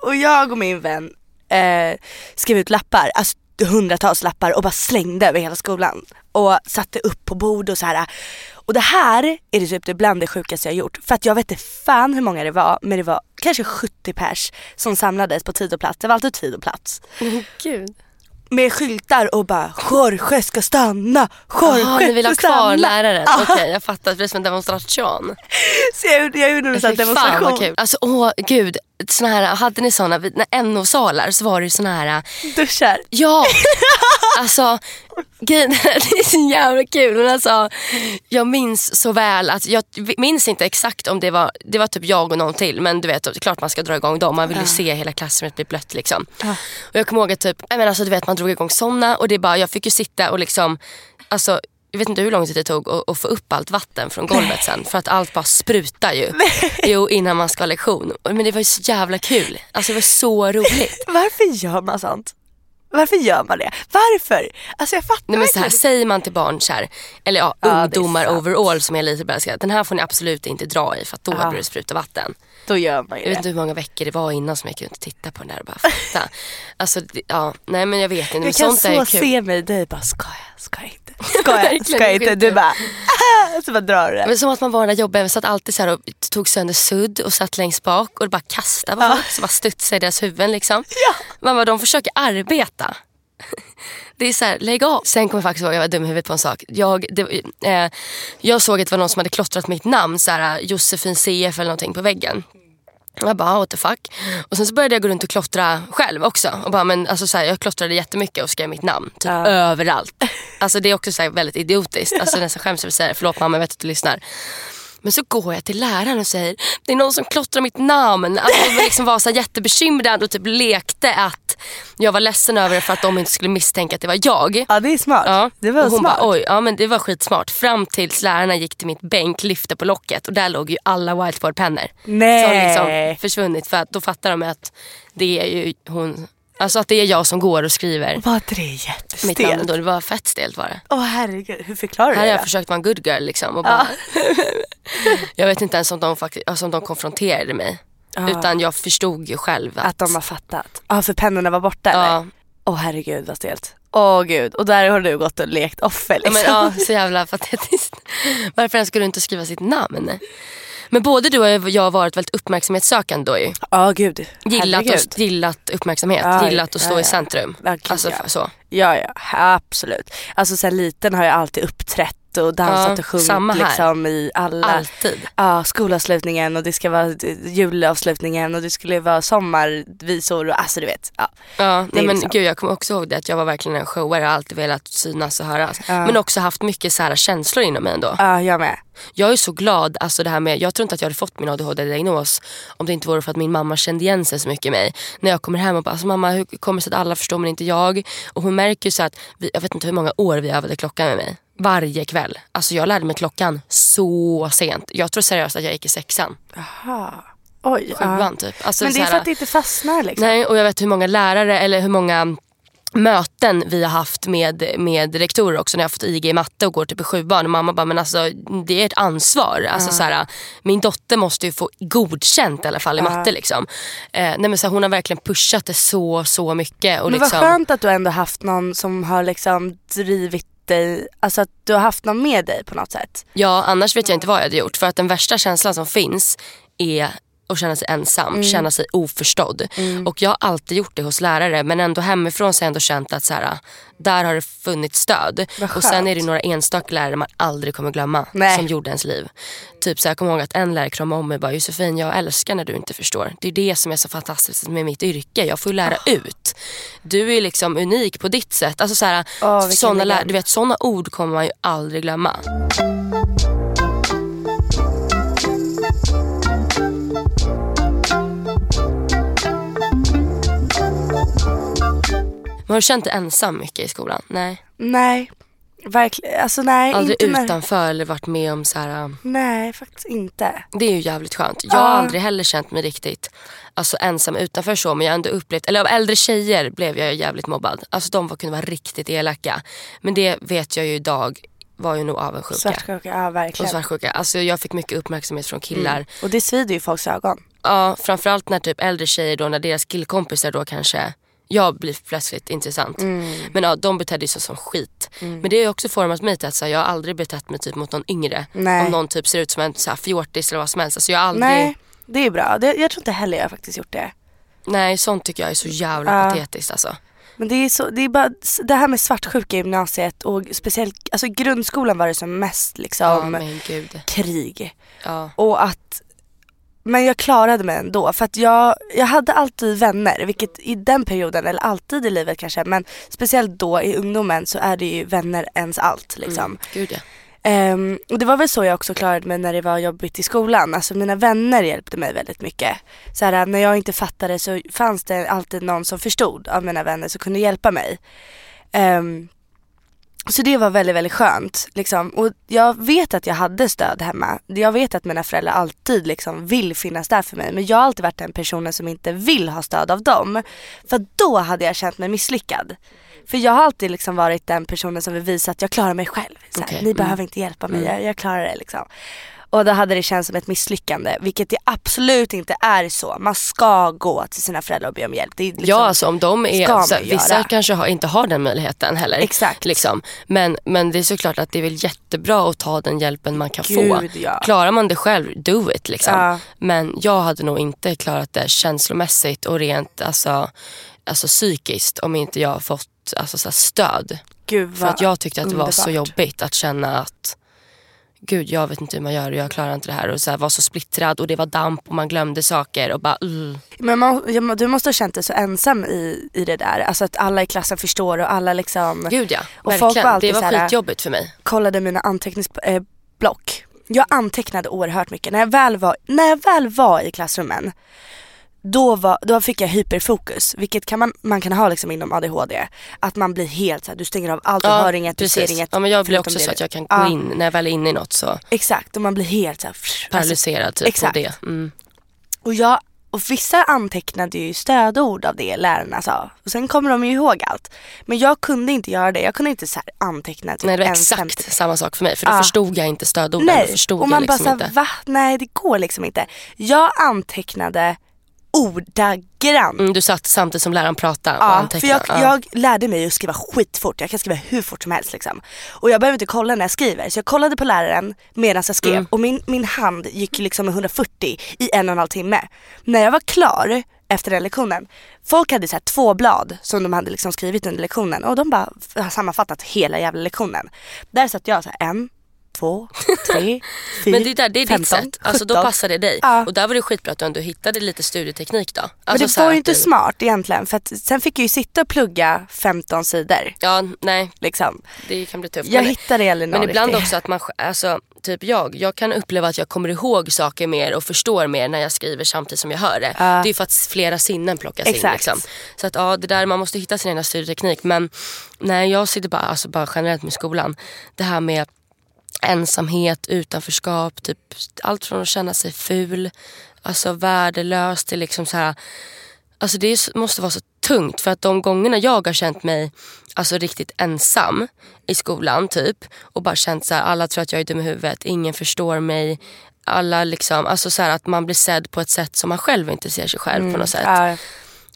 Speaker 3: Och, och jag och min vän eh, skrev ut lappar, alltså hundratals lappar och bara slängde över hela skolan. Och satte upp på bord och så här. Och det här är det typ det bland det sjukaste jag gjort. För att jag vet inte fan hur många det var men det var kanske 70 pers som samlades på tid och plats. Det var alltid tid och plats.
Speaker 2: Men Gud.
Speaker 3: Med skyltar och bara Jorge ska stanna, Jorge
Speaker 2: Jaha, ni vill ha kvar läraren.
Speaker 3: Ja.
Speaker 2: Okej jag fattar, det blir som en demonstration. (laughs)
Speaker 3: Så jag, jag gjorde en
Speaker 2: Fy fan
Speaker 3: demonstration.
Speaker 2: vad kul. Alltså åh gud, såna här, hade ni såna, när NO-salar så var det ju såna här,
Speaker 3: Duschar.
Speaker 2: ja, (laughs) alltså grejen det är så jävla kul. Men alltså, jag minns så väl att, jag minns inte exakt om det var, det var typ jag och någon till men du vet, det är klart man ska dra igång dem. Man vill ju se hela klassrummet bli blött liksom. Och jag kommer ihåg att typ, menar, alltså, du vet, man drog igång såna och det bara, jag fick ju sitta och liksom, alltså jag vet inte hur lång tid det tog att, att få upp allt vatten från golvet sen för att allt bara sprutar ju. Jo, innan man ska ha lektion. Men det var ju så jävla kul. Alltså det var så roligt. (laughs)
Speaker 3: Varför gör man sånt? Varför gör man det? Varför? Alltså jag fattar
Speaker 2: Nej, men så här, säger man till barn så här, eller ja,
Speaker 3: Ja,
Speaker 2: ungdomar overall som är lite bättre, den här får ni absolut inte dra i för att då
Speaker 3: Ja.
Speaker 2: börjar det spruta vatten.
Speaker 3: Då gör man ju
Speaker 2: Jag vet
Speaker 3: det.
Speaker 2: inte hur många veckor det var innan som jag kunde titta på den där och bara fatta. (laughs) alltså, det- ja, nej men jag vet inte. Men
Speaker 3: Jag kan så se mig dig bara, ska jag, ska jag inte, (laughs) ska jag, ska jag
Speaker 2: det
Speaker 3: inte? Du bara, ah, så bara drar du det.
Speaker 2: Men som att man var den där jobben, satt alltid så och tog sönder sudd och satt längst bak och bara kastade på folk så bara studsade i deras huvuden liksom. Man bara, de försöker arbeta. (laughs) Det är så här, lägg av. Sen kommer jag faktiskt ihåg, jag var dum i huvudet på en sak. Jag, det, eh, jag såg att det var någon som hade klottrat mitt namn, så här, Josefin CF eller någonting på väggen. Jag bara, what the fuck. Och sen så började jag gå runt och klottra själv också. Och bara, men, alltså, så här, jag klottrade jättemycket och skrev mitt namn typ, överallt. Alltså, det är också så här, väldigt idiotiskt. Alltså, nästan skäms över att säga det. Förlåt mamma, jag vet att du lyssnar. Men så går jag till läraren och säger det är någon som klottrar mitt namn. Alltså, jag liksom var så jättebekymrad och typ lekte att jag var ledsen över det för att de inte skulle misstänka att det var jag.
Speaker 3: Ja det är smart.
Speaker 2: Ja.
Speaker 3: Det var
Speaker 2: och hon
Speaker 3: smart.
Speaker 2: bara oj, ja men det var skitsmart. Fram tills lärarna gick till mitt bänk, lyfte på locket och där låg ju alla whiteboardpennor.
Speaker 3: Nej.
Speaker 2: Har liksom försvunnit för att då fattar de att det är ju hon, alltså att det är jag som går och skriver
Speaker 3: Var inte det
Speaker 2: mitt namn
Speaker 3: jättestelt?
Speaker 2: då. Det var fett stelt var det.
Speaker 3: Åh herregud, hur förklarar du
Speaker 2: Här har
Speaker 3: det?
Speaker 2: jag försökt vara en good girl liksom. Och bara, jag vet inte ens om de, alltså om de konfronterade mig. Utan jag förstod ju själv att,
Speaker 3: Att de har fattat. Ja för pennorna var borta eller?
Speaker 2: ja,
Speaker 3: Åh herregud vad stelt. Åh gud, och där har du gått och lekt offer
Speaker 2: ja,
Speaker 3: liksom.
Speaker 2: men, ja, så jävla patetiskt. Varför ens gå runt och skriva sitt namn? Men både du och jag har varit väldigt uppmärksamhetssökande då ju.
Speaker 3: Ja gud,
Speaker 2: Gillat, och, gillat uppmärksamhet,
Speaker 3: Ja,
Speaker 2: gillat att stå
Speaker 3: ja,
Speaker 2: i
Speaker 3: ja.
Speaker 2: centrum.
Speaker 3: Ja, gud,
Speaker 2: Alltså
Speaker 3: ja.
Speaker 2: så.
Speaker 3: Ja ja, absolut. Alltså sen liten har jag alltid uppträtt och dansat
Speaker 2: Ja,
Speaker 3: och sjungit liksom i alla
Speaker 2: Alltid.
Speaker 3: Ja, skolavslutningen och det ska vara julavslutningen och det skulle vara sommarvisor och alltså du vet. Ja.
Speaker 2: Ja, nej, men
Speaker 3: liksom-
Speaker 2: gud, jag kommer också ihåg det att jag var verkligen en showare. Har alltid velat synas och höras. Men också haft mycket så här känslor inom mig ändå.
Speaker 3: ja, jag med.
Speaker 2: Jag är så glad, alltså det här med, jag tror inte att jag hade fått min ADHD-diagnos om det inte vore för att min mamma kände igen sig så mycket i mig. När jag kommer hem och bara, alltså, mamma hur kommer det sig att alla förstår men inte jag? Och hon märker ju så att, vi, jag vet inte hur många år vi övade klockan med mig. Varje kväll. Alltså jag lärde mig klockan så sent. Jag tror seriöst att jag gick i sexan.
Speaker 3: Oj. ja.
Speaker 2: Sjuan typ. Alltså,
Speaker 3: Men det är för att det inte fastnar liksom.
Speaker 2: Nej, och jag vet hur många lärare eller hur många möten vi har haft med, med rektorer också när jag har fått IG i matte och går typ i sjuan och mamma bara men alltså det är ett ansvar. Alltså, så här, min dotter måste ju få godkänt i alla fall i matte liksom. Eh, nej, men, så här, hon har verkligen pushat det så så mycket. Och,
Speaker 3: Men
Speaker 2: liksom,
Speaker 3: vad skönt att du ändå haft någon som har liksom drivit dig, alltså att du har haft någon med dig på något sätt.
Speaker 2: Ja, annars vet jag inte vad jag hade gjort. För att den värsta känslan som finns är att känna sig ensam, känna sig oförstådd. Och jag har alltid gjort det hos lärare men ändå hemifrån så har jag ändå känt att så här, där har det funnits stöd. Och sen är det några enstaka lärare man aldrig kommer glömma
Speaker 3: Nej.
Speaker 2: som gjorde ens liv. Typ så här, jag kommer ihåg att en lärare kramade om mig och bara Josefin jag älskar när du inte förstår. Det är det som är så fantastiskt med mitt yrke. Jag får lära ut. Du är liksom unik på ditt sätt. Alltså så här,
Speaker 3: vilken
Speaker 2: såna, du vet, såna ord kommer man ju aldrig glömma. Men har du känt dig ensam mycket i skolan? Nej.
Speaker 3: Nej, verkligen, alltså nej.
Speaker 2: Aldrig
Speaker 3: inte
Speaker 2: utanför eller varit med om så här. um,
Speaker 3: Nej, faktiskt inte.
Speaker 2: Det är ju jävligt skönt. Jag har
Speaker 3: Ja.
Speaker 2: aldrig heller känt mig riktigt alltså, ensam utanför så men jag har ändå upplevt, eller av äldre tjejer blev jag jävligt mobbad. Alltså de var- kunde vara riktigt elaka. Men det vet jag ju idag var ju nog avundsjuka.
Speaker 3: Svartsjuka, ja
Speaker 2: Och
Speaker 3: verkligen.
Speaker 2: svartsjuka. Alltså jag fick mycket uppmärksamhet från killar.
Speaker 3: Och det svider ju folks ögon.
Speaker 2: Ja, framförallt när typ äldre tjejer då, när deras killkompisar då kanske jag blir plötsligt intressant.
Speaker 3: Mm.
Speaker 2: Men ja, de betedde sig som skit. Men det har också format mig till att så här, jag har aldrig betett mig typ mot någon yngre.
Speaker 3: Nej.
Speaker 2: Om någon typ ser ut som en så här, fjortis eller vad som helst. Alltså, jag har aldrig,
Speaker 3: Nej,
Speaker 2: nej.
Speaker 3: det är bra. Det, jag tror inte heller jag har faktiskt gjort det.
Speaker 2: sånt tycker jag är så jävla
Speaker 3: Ja.
Speaker 2: patetiskt alltså.
Speaker 3: Men det är, så, det är bara det här med svartsjuka i gymnasiet och speciellt, alltså grundskolan var det som mest
Speaker 2: Ja
Speaker 3: liksom
Speaker 2: gud.
Speaker 3: krig.
Speaker 2: Ja.
Speaker 3: Och att, men jag klarade mig ändå för att jag, jag hade alltid vänner, vilket i den perioden, eller alltid i livet kanske, men speciellt då i ungdomen så är det ju vänner ens allt liksom.
Speaker 2: Mm, gud ja.
Speaker 3: Ehm, och det var väl så jag också klarade mig när det var jobbigt i skolan. Alltså mina vänner hjälpte mig väldigt mycket. Så här, när jag inte fattade så fanns det alltid någon som förstod av mina vänner som kunde hjälpa mig. Ehm, så det var väldigt, väldigt skönt. Liksom. Och jag vet att jag hade stöd hemma. Jag vet att mina föräldrar alltid liksom vill finnas där för mig. Men jag har alltid varit den personen som inte vill ha stöd av dem. För då hade jag känt mig misslyckad. För jag har alltid liksom varit den personen som vill visa att jag klarar mig själv.
Speaker 2: Okej,
Speaker 3: Ni
Speaker 2: mm.
Speaker 3: behöver inte hjälpa mig, jag, jag klarar det liksom. Och då hade det känts som ett misslyckande, vilket det absolut inte är så. Man ska gå till sina föräldrar och be om hjälp. Liksom,
Speaker 2: ja, alltså om de är, så, vissa
Speaker 3: göra.
Speaker 2: kanske har, inte har den möjligheten heller.
Speaker 3: Exakt.
Speaker 2: Liksom. Men, men det är såklart att det är väl jättebra att ta den hjälpen man kan få.
Speaker 3: Gud, ja.
Speaker 2: Klarar man det själv, do it. Liksom.
Speaker 3: Ja.
Speaker 2: Men jag hade nog inte klarat det känslomässigt och rent alltså, alltså psykiskt om inte jag fått alltså, stöd.
Speaker 3: Gud
Speaker 2: För att jag tyckte att det var så
Speaker 3: underbart.
Speaker 2: jobbigt att känna att gud jag vet inte hur man gör och jag klarar inte det här och så här, var så splittrad och det var damp och man glömde saker och bara uh.
Speaker 3: Men man, du måste ha känt dig så ensam i, i det där. Alltså att alla i klassen förstår och alla liksom
Speaker 2: Gud ja,
Speaker 3: Och folk
Speaker 2: verkligen.
Speaker 3: var alltid
Speaker 2: det var skitjobbigt för mig.
Speaker 3: kollade mina anteckningsblock. Jag antecknade oerhört mycket. När jag väl var, när jag väl var i klassrummen då, var, då fick jag hyperfokus, vilket kan man, man kan ha liksom inom ADHD. Att man blir helt såhär, du stänger av allt, du hör inget, du ser
Speaker 2: precis.
Speaker 3: inget.
Speaker 2: Ja, men jag blir också så att jag kan gå
Speaker 3: Ja,
Speaker 2: in, när jag väl är inne i något så
Speaker 3: Exakt, och man blir helt såhär
Speaker 2: paralyserad typ
Speaker 3: exakt.
Speaker 2: det. Mm.
Speaker 3: Och, jag, och vissa antecknade ju stödord av det lärarna sa. Och sen kommer de ju ihåg allt. Men jag kunde inte göra det. Jag kunde inte så anteckna typ
Speaker 2: Nej det var exakt
Speaker 3: femtedel.
Speaker 2: samma sak för mig för då
Speaker 3: Ja.
Speaker 2: förstod jag inte stödorden.
Speaker 3: Nej,
Speaker 2: förstod
Speaker 3: och man
Speaker 2: jag liksom
Speaker 3: bara såhär, va? Nej det går liksom inte. Jag antecknade ordagrant.
Speaker 2: Mm, du satt samtidigt som läraren pratade och
Speaker 3: Ja, för
Speaker 2: antecknade.
Speaker 3: jag,
Speaker 2: Ja.
Speaker 3: jag lärde mig att skriva skitfort. Jag kan skriva hur fort som helst liksom. Och jag behöver inte kolla när jag skriver. Så jag kollade på läraren medan jag skrev
Speaker 2: Mm.
Speaker 3: och min, min hand gick liksom med 140 i en och en halv timme. När jag var klar efter den lektionen, folk hade så två blad som de hade liksom skrivit under lektionen och de bara har sammanfattat hela jävla lektionen. Där satt jag så här, en, två, (laughs) tre, fyra,
Speaker 2: Men det, där, det är
Speaker 3: 15,
Speaker 2: ditt sätt, alltså, då
Speaker 3: 17.
Speaker 2: passar det dig.
Speaker 3: Ja.
Speaker 2: Och där var det skitbra att du ändå hittade lite studieteknik då. Alltså,
Speaker 3: Men det var ju inte
Speaker 2: du-
Speaker 3: smart egentligen för att sen fick jag ju sitta och plugga 15 sidor.
Speaker 2: Ja, nej
Speaker 3: Liksom.
Speaker 2: det kan bli tufft.
Speaker 3: Jag
Speaker 2: Men-
Speaker 3: hittade någon
Speaker 2: Men ibland
Speaker 3: riktig.
Speaker 2: också att man, alltså typ jag, jag kan uppleva att jag kommer ihåg saker mer och förstår mer när jag skriver samtidigt som jag hör det. Det är ju för att flera sinnen plockas in.
Speaker 3: Exakt.
Speaker 2: Liksom. Så att ja, det där, man måste hitta sin egen studieteknik. Men nej, jag sitter bara, alltså bara generellt med skolan. Det här med ensamhet, utanförskap, typ allt från att känna sig ful, alltså värdelös till liksom så här Alltså det måste vara så tungt för att de gångerna jag har känt mig alltså riktigt ensam i skolan typ och bara känt så här, alla tror att jag är dum i huvudet, ingen förstår mig. Alla liksom, alltså så här, att man blir sedd på ett sätt som man själv inte ser sig själv på något sätt.
Speaker 3: Ja,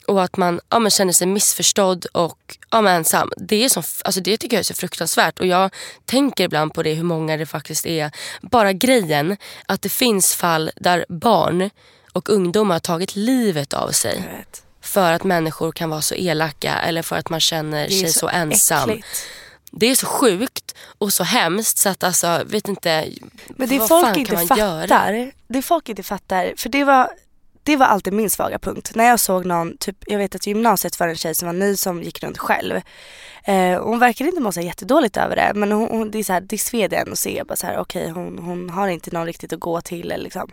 Speaker 2: Och att man ja, men känner sig missförstådd och ja, men ensam. Det, är som, alltså det tycker jag är så fruktansvärt. Och jag tänker ibland på det hur många det faktiskt är. Bara grejen att det finns fall där barn och ungdomar har tagit livet av sig. För att människor kan vara så elaka eller för att man känner sig så, ensam.
Speaker 3: äckligt.
Speaker 2: Det är så sjukt och så hemskt så att alltså, vet inte.
Speaker 3: Men det
Speaker 2: vad
Speaker 3: folk
Speaker 2: fan
Speaker 3: inte
Speaker 2: kan man göra?
Speaker 3: fattar, det folk inte fattar, för det var, det var alltid min svaga punkt. När jag såg någon, typ, jag vet att gymnasiet var en tjej som var ny som gick runt själv. Eh, hon verkade inte må så jättedåligt över det men hon, hon, det, är så här, det sved en att se bara så här, okej hon, hon har inte någon riktigt att gå till eller liksom.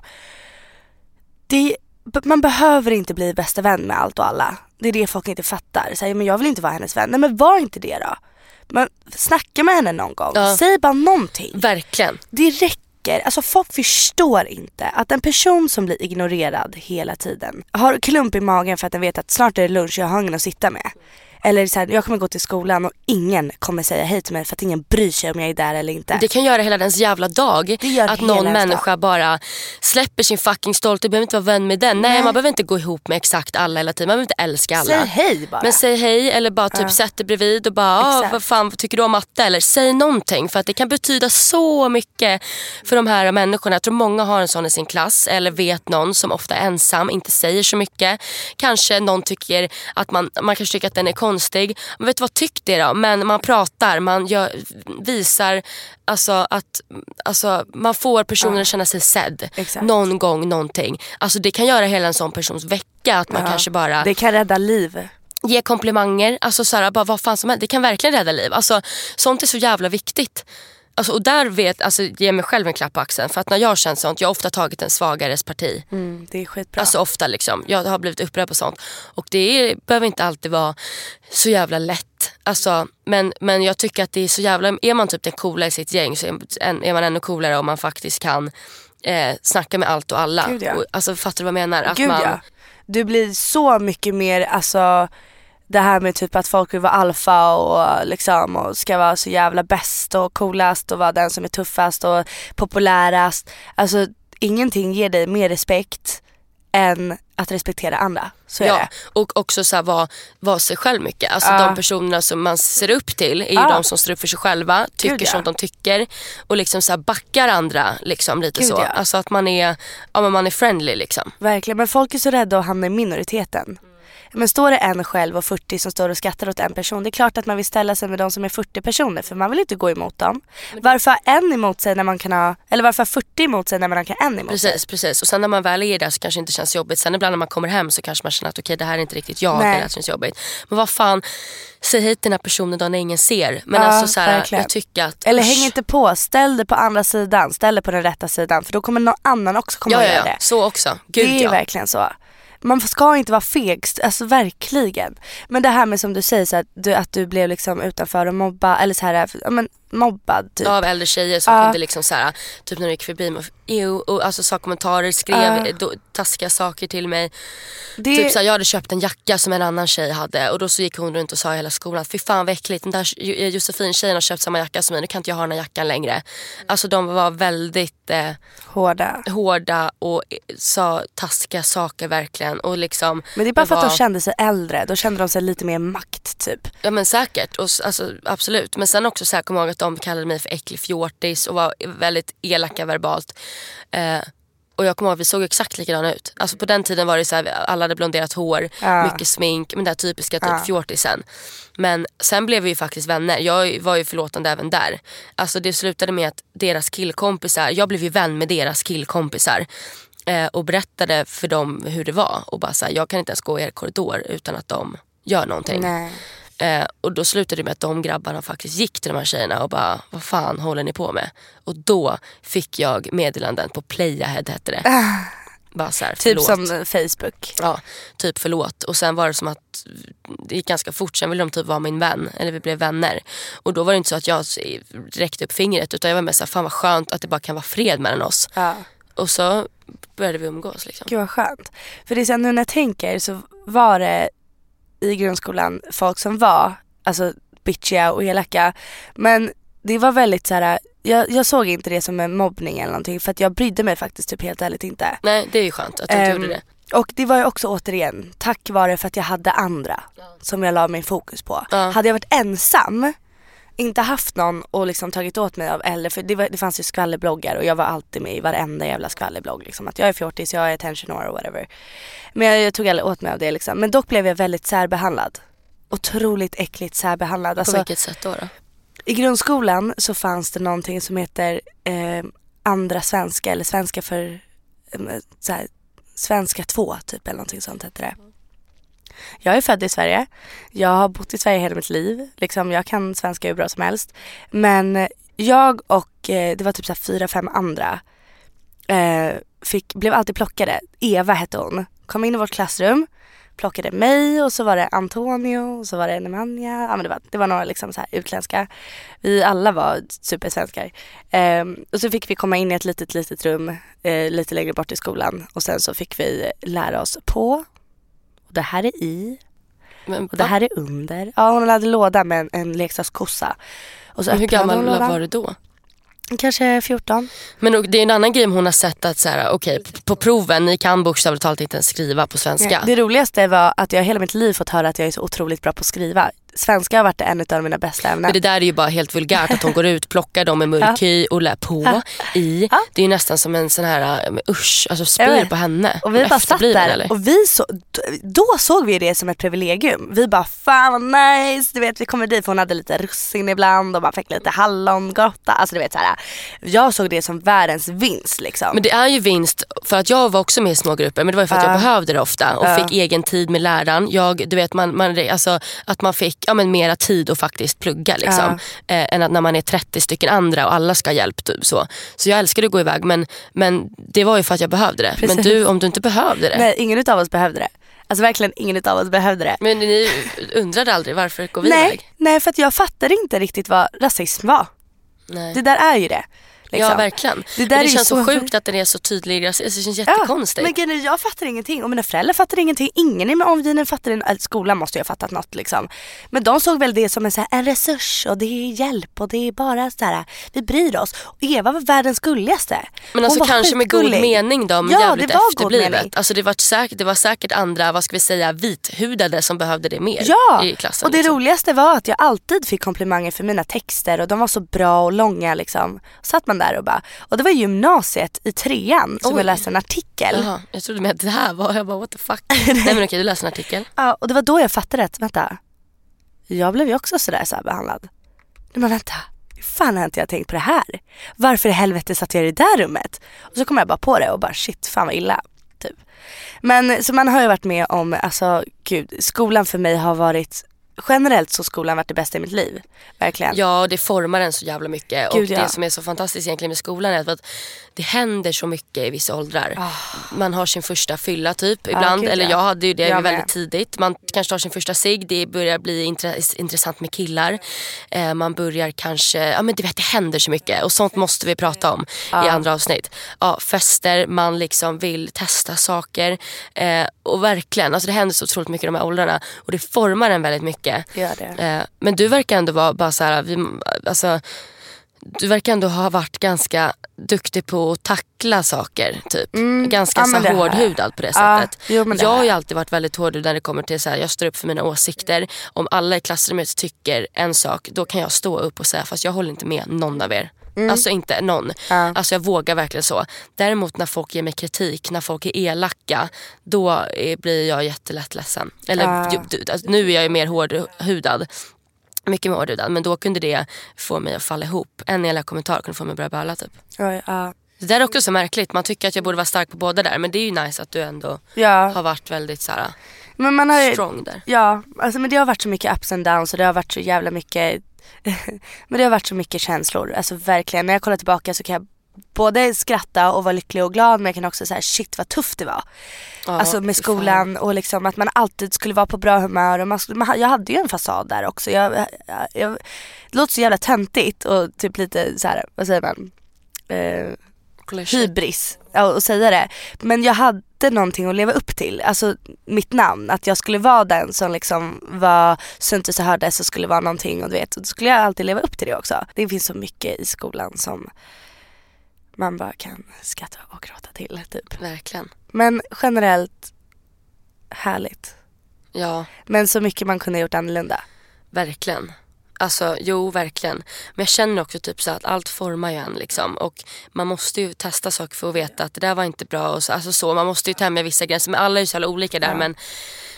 Speaker 3: Det, man behöver inte bli bästa vän med allt och alla. Det är det folk inte fattar. Så här, men jag vill inte vara hennes vän. Nej men var inte det då. Men snacka med henne någon gång.
Speaker 2: Ja.
Speaker 3: Säg bara någonting.
Speaker 2: Verkligen.
Speaker 3: Det räcker. Alltså folk förstår inte att en person som blir ignorerad hela tiden har klump i magen för att den vet att snart är det lunch och jag har ingen att sitta med. Eller så här, jag kommer gå till skolan och ingen kommer säga hej till mig för att ingen bryr sig om jag är där eller inte.
Speaker 2: Det kan göra hela dens jävla dag. Att någon
Speaker 3: ens
Speaker 2: människa bara släpper sin fucking stolthet. behöver inte vara vän med den. Nej,
Speaker 3: Nej.
Speaker 2: man behöver inte gå ihop med exakt alla hela tiden. Man behöver inte älska alla.
Speaker 3: Säg hej bara.
Speaker 2: Men säg hej eller bara typ sätt dig bredvid och bara ah, vad fan tycker du om matte? Eller säg någonting för att det kan betyda så mycket för de här människorna. Jag tror många har en sån i sin klass eller vet någon som ofta är ensam, inte säger så mycket. Kanske någon tycker att man, man kanske tycker att den är konstig. Men vet du vad, tyck det då. Men man pratar, man gör, visar alltså att alltså, man får personen att känna sig sedd.
Speaker 3: Exakt.
Speaker 2: Någon gång någonting. Alltså det kan göra hela en sån persons vecka att man
Speaker 3: Ja.
Speaker 2: kanske bara
Speaker 3: Det kan rädda liv.
Speaker 2: ge komplimanger, alltså så här, bara vad fan som helst. Det kan verkligen rädda liv. Alltså, sånt är så jävla viktigt. Alltså, och där vet, alltså, ge mig själv en klapp på axeln. För att när jag har känt sånt, jag har ofta tagit en svagares parti.
Speaker 3: Mm, det är skitbra.
Speaker 2: Alltså ofta liksom. Jag har blivit upprörd på sånt. Och det är, behöver inte alltid vara så jävla lätt. Alltså, men, men jag tycker att det är så jävla, är man typ den coola i sitt gäng så är, är man ännu coolare om man faktiskt kan eh, snacka med allt och alla.
Speaker 3: Gud, ja.
Speaker 2: och, alltså fattar du vad jag menar? Att
Speaker 3: Gud
Speaker 2: man,
Speaker 3: ja. Du blir så mycket mer, alltså det här med typ att folk vill vara alfa och liksom och ska vara så jävla bäst och coolast och vara den som är tuffast och populärast. Alltså ingenting ger dig mer respekt än att respektera andra. Så
Speaker 2: Ja,
Speaker 3: det.
Speaker 2: och också så vara, vara sig själv mycket. Alltså
Speaker 3: Ja.
Speaker 2: de personerna som man ser upp till är ju
Speaker 3: Ja.
Speaker 2: de som står upp för sig själva, tycker
Speaker 3: Gud, ja.
Speaker 2: som de tycker och liksom så backar andra liksom lite
Speaker 3: Gud,
Speaker 2: så.
Speaker 3: ja.
Speaker 2: Alltså att man är, ja, men man är friendly liksom.
Speaker 3: Verkligen, men folk är så rädda att hamna i minoriteten. Men står det en själv och 40 som står och skrattar åt en person, det är klart att man vill ställa sig med de som är 40 personer för man vill inte gå emot dem. Varför ha en emot sig när man kan ha, eller varför ha 40 emot sig när man kan ha en emot sig?
Speaker 2: Precis, precis. Och sen när man väl är där så kanske det inte känns jobbigt. Sen ibland när man kommer hem så kanske man känner att okej det här är inte riktigt jag
Speaker 3: Nej.
Speaker 2: det känns jobbigt. Men vad fan, säg hit den här personen då när ingen ser. Men
Speaker 3: Ja,
Speaker 2: alltså så här,
Speaker 3: verkligen.
Speaker 2: jag tycker att...
Speaker 3: Eller häng inte på, ställ dig på andra sidan, ställ dig på den rätta sidan för då kommer någon annan också komma
Speaker 2: Ja,
Speaker 3: och
Speaker 2: ja,
Speaker 3: göra
Speaker 2: ja.
Speaker 3: det.
Speaker 2: Så också. Gud
Speaker 3: det är
Speaker 2: ja.
Speaker 3: verkligen så. Man ska inte vara feg, alltså verkligen. Men det här med som du säger så att du, att du blev liksom utanför och mobba, eller så här, men mobbad typ.
Speaker 2: Av äldre tjejer som
Speaker 3: Ja.
Speaker 2: kunde liksom så här, typ när de gick förbi mig, och alltså sa kommentarer, skrev då, taskiga saker till mig.
Speaker 3: det,
Speaker 2: Typ så här, jag hade köpt en jacka som en annan tjej hade och då så gick hon runt och sa i hela skolan att fy fan vad äckligt, den där Jo- Josefin tjejen har köpt samma jacka som mig, nu kan inte jag ha den här jackan längre. Alltså de var väldigt eh,
Speaker 3: hårda.
Speaker 2: hårda och eh, sa taskiga saker verkligen. Och liksom,
Speaker 3: Men det är bara för att
Speaker 2: var-
Speaker 3: de kände sig äldre, då kände de sig lite mer makt typ.
Speaker 2: Ja men säkert, och, alltså, absolut. Men sen också så här, kom ihåg att de kallade mig för äcklig fjortis och var väldigt elaka verbalt. Eh, och jag kommer ihåg att vi såg exakt likadana ut. Alltså på den tiden var det så här, alla hade blonderat hår,
Speaker 3: Ja.
Speaker 2: mycket smink, men det här typiska typ
Speaker 3: Ja.
Speaker 2: fjortisen. Men sen blev vi ju faktiskt vänner. Jag var ju förlåtande även där. Alltså det slutade med att deras killkompisar, jag blev ju vän med deras killkompisar. Eh, och berättade för dem hur det var. Och bara så här, jag kan inte ens gå i er korridor utan att de gör någonting.
Speaker 3: Nej.
Speaker 2: Eh, och då slutade det med att de grabbarna faktiskt gick till de här tjejerna och bara, vad fan håller ni på med? Och då fick jag meddelanden på Playahead hette det. Bara så här,
Speaker 3: Typ som Facebook.
Speaker 2: Ja, typ förlåt. Och sen var det som att det gick ganska fort. Sen ville de typ vara min vän. Eller vi blev vänner. Och då var det inte så att jag räckte upp fingret. Utan jag var mer såhär, fan vad skönt att det bara kan vara fred mellan oss.
Speaker 3: Ja.
Speaker 2: Och så började vi umgås liksom.
Speaker 3: Gud vad skönt. För det är så här, nu när jag tänker så var det i grundskolan folk som var alltså bitchiga och elaka. Men det var väldigt så här. Jag, jag såg inte det som en mobbning eller någonting för att jag brydde mig faktiskt typ helt ärligt inte.
Speaker 2: Nej, det är ju skönt att du inte
Speaker 3: Ehm,
Speaker 2: gjorde det.
Speaker 3: Och det var ju också återigen tack vare för att jag hade andra som jag la min fokus på.
Speaker 2: Ja.
Speaker 3: Hade jag varit ensam, inte haft någon och liksom tagit åt mig av eller för det, var, det fanns ju skvallerbloggar och jag var alltid med i varenda jävla skvallerblogg. Liksom, att jag är fjortis, jag är attention or whatever. Men jag, jag tog aldrig åt mig av det liksom. Men dock blev jag väldigt särbehandlad. Otroligt äckligt särbehandlad.
Speaker 2: På
Speaker 3: Alltså,
Speaker 2: vilket sätt då? då?
Speaker 3: I grundskolan så fanns det någonting som heter eh, andra svenska eller svenska för eh, så här, svenska 2 typ eller någonting sånt heter det. Jag är född i Sverige. Jag har bott i Sverige hela mitt liv. Liksom, jag kan svenska hur bra som helst. Men eh, jag och eh, det var typ så här fyra, fem andra eh, fick, blev alltid plockade. Eva hette hon. Kom in i vårt klassrum, plockade mig och så var det Antonio och så var det Nemanja. Ja, men det, var, det var några liksom så här utländska. Vi alla var supersvenskar. Eh, och så fick vi komma in i ett litet, litet rum eh, lite längre bort i skolan och sen så fick vi lära oss på. Och det här är i
Speaker 2: Men,
Speaker 3: och det här är under. Ja hon hade låda med en, en leksakskossa. Och så
Speaker 2: hur gammal var du då?
Speaker 3: Kanske 14.
Speaker 2: Men det är en annan grej om hon har sett att så här, okej på proven, ni kan bokstavligt talat inte ens skriva på svenska.
Speaker 3: Det roligaste var att jag hela mitt liv fått höra att jag är så otroligt bra på att skriva. Svenska har varit en av mina bästa ämnen.
Speaker 2: Men det där är ju bara helt vulgärt att hon går ut, plockar dem med (laughs) mörk hy och lär på i. Det är ju nästan som en sån här, men usch, alltså spyr på henne.
Speaker 3: Och vi bara satt där
Speaker 2: eller?
Speaker 3: och vi så, då såg vi det som ett privilegium. Vi bara fan vad nice, du vet vi kommer dit för hon hade lite russin ibland och man fick lite hallongrotta. Alltså du vet såhär, jag såg det som världens vinst liksom.
Speaker 2: Men det är ju vinst, för att jag var också med i små grupper men det var ju för att
Speaker 3: Ja.
Speaker 2: jag behövde det ofta och
Speaker 3: Ja.
Speaker 2: fick egen tid med läraren. Jag, du vet, man, man, alltså, att man fick ja, men mera tid att faktiskt plugga liksom. eh, än att när man är 30 stycken andra och alla ska ha hjälp. Typ, så. så jag älskade att gå iväg men, men det var ju för att jag behövde det. Men
Speaker 3: Precis.
Speaker 2: du, om du inte behövde det.
Speaker 3: Nej ingen av oss behövde det. Alltså verkligen ingen av oss behövde det.
Speaker 2: Men ni undrade aldrig varför går vi
Speaker 3: nej,
Speaker 2: iväg?
Speaker 3: nej för att jag fattade inte riktigt vad rasism var.
Speaker 2: Nej.
Speaker 3: Det där är ju det. Liksom.
Speaker 2: Ja verkligen.
Speaker 3: Det där är
Speaker 2: det känns så
Speaker 3: så-
Speaker 2: sjukt att den är så tydlig. Det känns
Speaker 3: Ja,
Speaker 2: jättekonstigt.
Speaker 3: men grejen är, jag fattar ingenting och mina föräldrar fattar ingenting. Ingen i min omgivning fattar det. Äh, Skolan måste ju ha fattat något liksom. Men de såg väl det som en, så här, en resurs och det är hjälp och det är bara så här, vi bryr oss. Och Eva var världens gulligaste.
Speaker 2: Men alltså kanske med god mening då, men
Speaker 3: Ja,
Speaker 2: jävligt
Speaker 3: det var
Speaker 2: efterblivet. Alltså det var, säkert, det var säkert andra, vad ska vi säga, vithudade som behövde det mer
Speaker 3: Ja,
Speaker 2: i klassen.
Speaker 3: och det
Speaker 2: liksom.
Speaker 3: roligaste var att jag alltid fick komplimanger för mina texter och de var så bra och långa liksom. Satt man där och bara, och det var gymnasiet i trean som
Speaker 2: Oj.
Speaker 3: jag läste en artikel.
Speaker 2: Jaha, jag trodde med att det här var, jag bara what the fuck. (laughs) Nej men okej, du läste en artikel.
Speaker 3: Ja, och det var då jag fattade att, vänta, jag blev ju också sådär så behandlad. Men vänta, hur fan har inte jag tänkt på det här? Varför i helvete satt jag i det där rummet? Och så kom jag bara på det och bara shit, fan vad illa. Typ. Men så man har ju varit med om, alltså gud, skolan för mig har varit Generellt så har skolan varit det bästa i mitt liv. Verkligen.
Speaker 2: Ja, det formar en så jävla mycket.
Speaker 3: Gud,
Speaker 2: och
Speaker 3: ja.
Speaker 2: det som är så fantastiskt egentligen med skolan är att det händer så mycket i vissa åldrar. Man har sin första fylla typ ibland.
Speaker 3: Ah. gud,
Speaker 2: eller
Speaker 3: ja.
Speaker 2: jag hade ju det
Speaker 3: Jag med.
Speaker 2: väldigt tidigt. Man kanske tar sin första cigg, det börjar bli intre- intressant med killar. Eh, man börjar kanske, ja men du vet det händer så mycket. Och sånt måste vi prata om i andra avsnitt. Ja, fester, man liksom vill testa saker. Eh, och verkligen, alltså det händer så otroligt mycket i de här åldrarna. Och det formar en väldigt mycket.
Speaker 3: Gör det.
Speaker 2: Eh, men du verkar ändå vara bara så här, vi, alltså, du verkar ändå ha varit ganska duktig på att tackla saker. Typ. Ganska
Speaker 3: Mm. Ja, men
Speaker 2: så
Speaker 3: det
Speaker 2: hårdhudad på det
Speaker 3: Ja,
Speaker 2: sättet.
Speaker 3: jo, det
Speaker 2: jag
Speaker 3: har
Speaker 2: ju alltid varit väldigt hårdhudad när det kommer till så här, jag står upp för mina åsikter. Om alla i klassrummet tycker en sak, då kan jag stå upp och säga fast jag håller inte med någon av er. Alltså inte någon.
Speaker 3: Mm. Ja.
Speaker 2: Alltså jag vågar verkligen så. Däremot när folk ger mig kritik, när folk är elaka, då eh, blir jag jättelätt ledsen. Eller
Speaker 3: Ja.
Speaker 2: alltså, nu är jag ju mer hårdhudad. Mycket mer hårdhudad. Men då kunde det få mig att falla ihop. En elak kommentar kunde få mig att börja böla typ.
Speaker 3: Ja.
Speaker 2: Det där är också så märkligt. Man tycker att jag borde vara stark på båda där. Men det är ju nice att du ändå har varit väldigt så här,
Speaker 3: Men man har
Speaker 2: strong där.
Speaker 3: Ja, alltså, men det har varit så mycket ups and downs och det har varit så jävla mycket (laughs) Men det har varit så mycket känslor, alltså verkligen. När jag kollar tillbaka så kan jag både skratta och vara lycklig och glad men jag kan också säga shit vad tufft det var.
Speaker 2: Ja,
Speaker 3: alltså med
Speaker 2: fy fan.
Speaker 3: skolan och liksom att man alltid skulle vara på bra humör och man, man, jag hade ju en fasad där också. Jag, jag, jag, det låter så jävla töntigt och typ lite så här, vad säger man? Eh. Hybris att säga det. Men jag hade någonting att leva upp till. Alltså mitt namn. Att jag skulle vara den som liksom var syntes och hördes och skulle vara någonting och du vet. Och då skulle jag alltid leva upp till det också. Det finns så mycket i skolan som man bara kan skratta och gråta till typ.
Speaker 2: Verkligen.
Speaker 3: Men generellt härligt.
Speaker 2: Ja,
Speaker 3: Men så mycket man kunde ha gjort annorlunda.
Speaker 2: verkligen. Alltså jo, verkligen. Men jag känner också typ så att allt formar ju en liksom. Och man måste ju testa saker för att veta att det där var inte bra. Och så, alltså så, man måste ju tämja vissa gränser. Men alla är ju så olika där. Men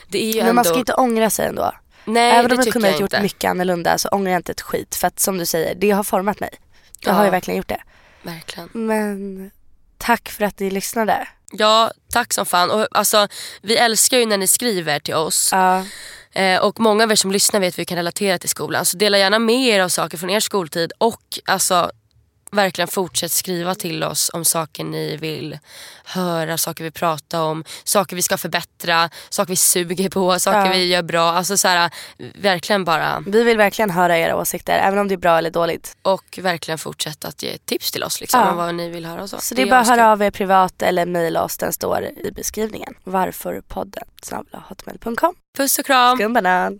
Speaker 2: det är ju
Speaker 3: Men
Speaker 2: ändå...
Speaker 3: man ska inte ångra sig ändå.
Speaker 2: Nej,
Speaker 3: Även
Speaker 2: det
Speaker 3: om jag kunde ha gjort
Speaker 2: inte.
Speaker 3: mycket annorlunda så ångrar jag inte ett skit. För att som du säger, det har format mig. Jag har
Speaker 2: Ja.
Speaker 3: ju verkligen gjort det.
Speaker 2: Verkligen.
Speaker 3: Men tack för att ni lyssnade.
Speaker 2: Ja, tack som fan. Och, alltså, vi älskar ju när ni skriver till oss.
Speaker 3: Ja,
Speaker 2: Eh, och många av er som lyssnar vet att vi kan relatera till skolan. Så dela gärna med er av saker från er skoltid. Och alltså, verkligen fortsätt skriva till oss om saker ni vill höra, saker vi pratar om, saker vi ska förbättra, saker vi suger på, saker
Speaker 3: Ja.
Speaker 2: vi gör bra. Alltså så här, verkligen bara
Speaker 3: vi vill verkligen höra era åsikter, även om det är bra eller dåligt.
Speaker 2: och verkligen fortsätta att ge tips till oss liksom,
Speaker 3: Ja.
Speaker 2: om vad ni vill höra och så.
Speaker 3: Så det är bara att höra av er privat eller mejla oss, den står i beskrivningen. Snabel-a hotmail.com.
Speaker 2: Puss och kram.
Speaker 3: Skumbanan.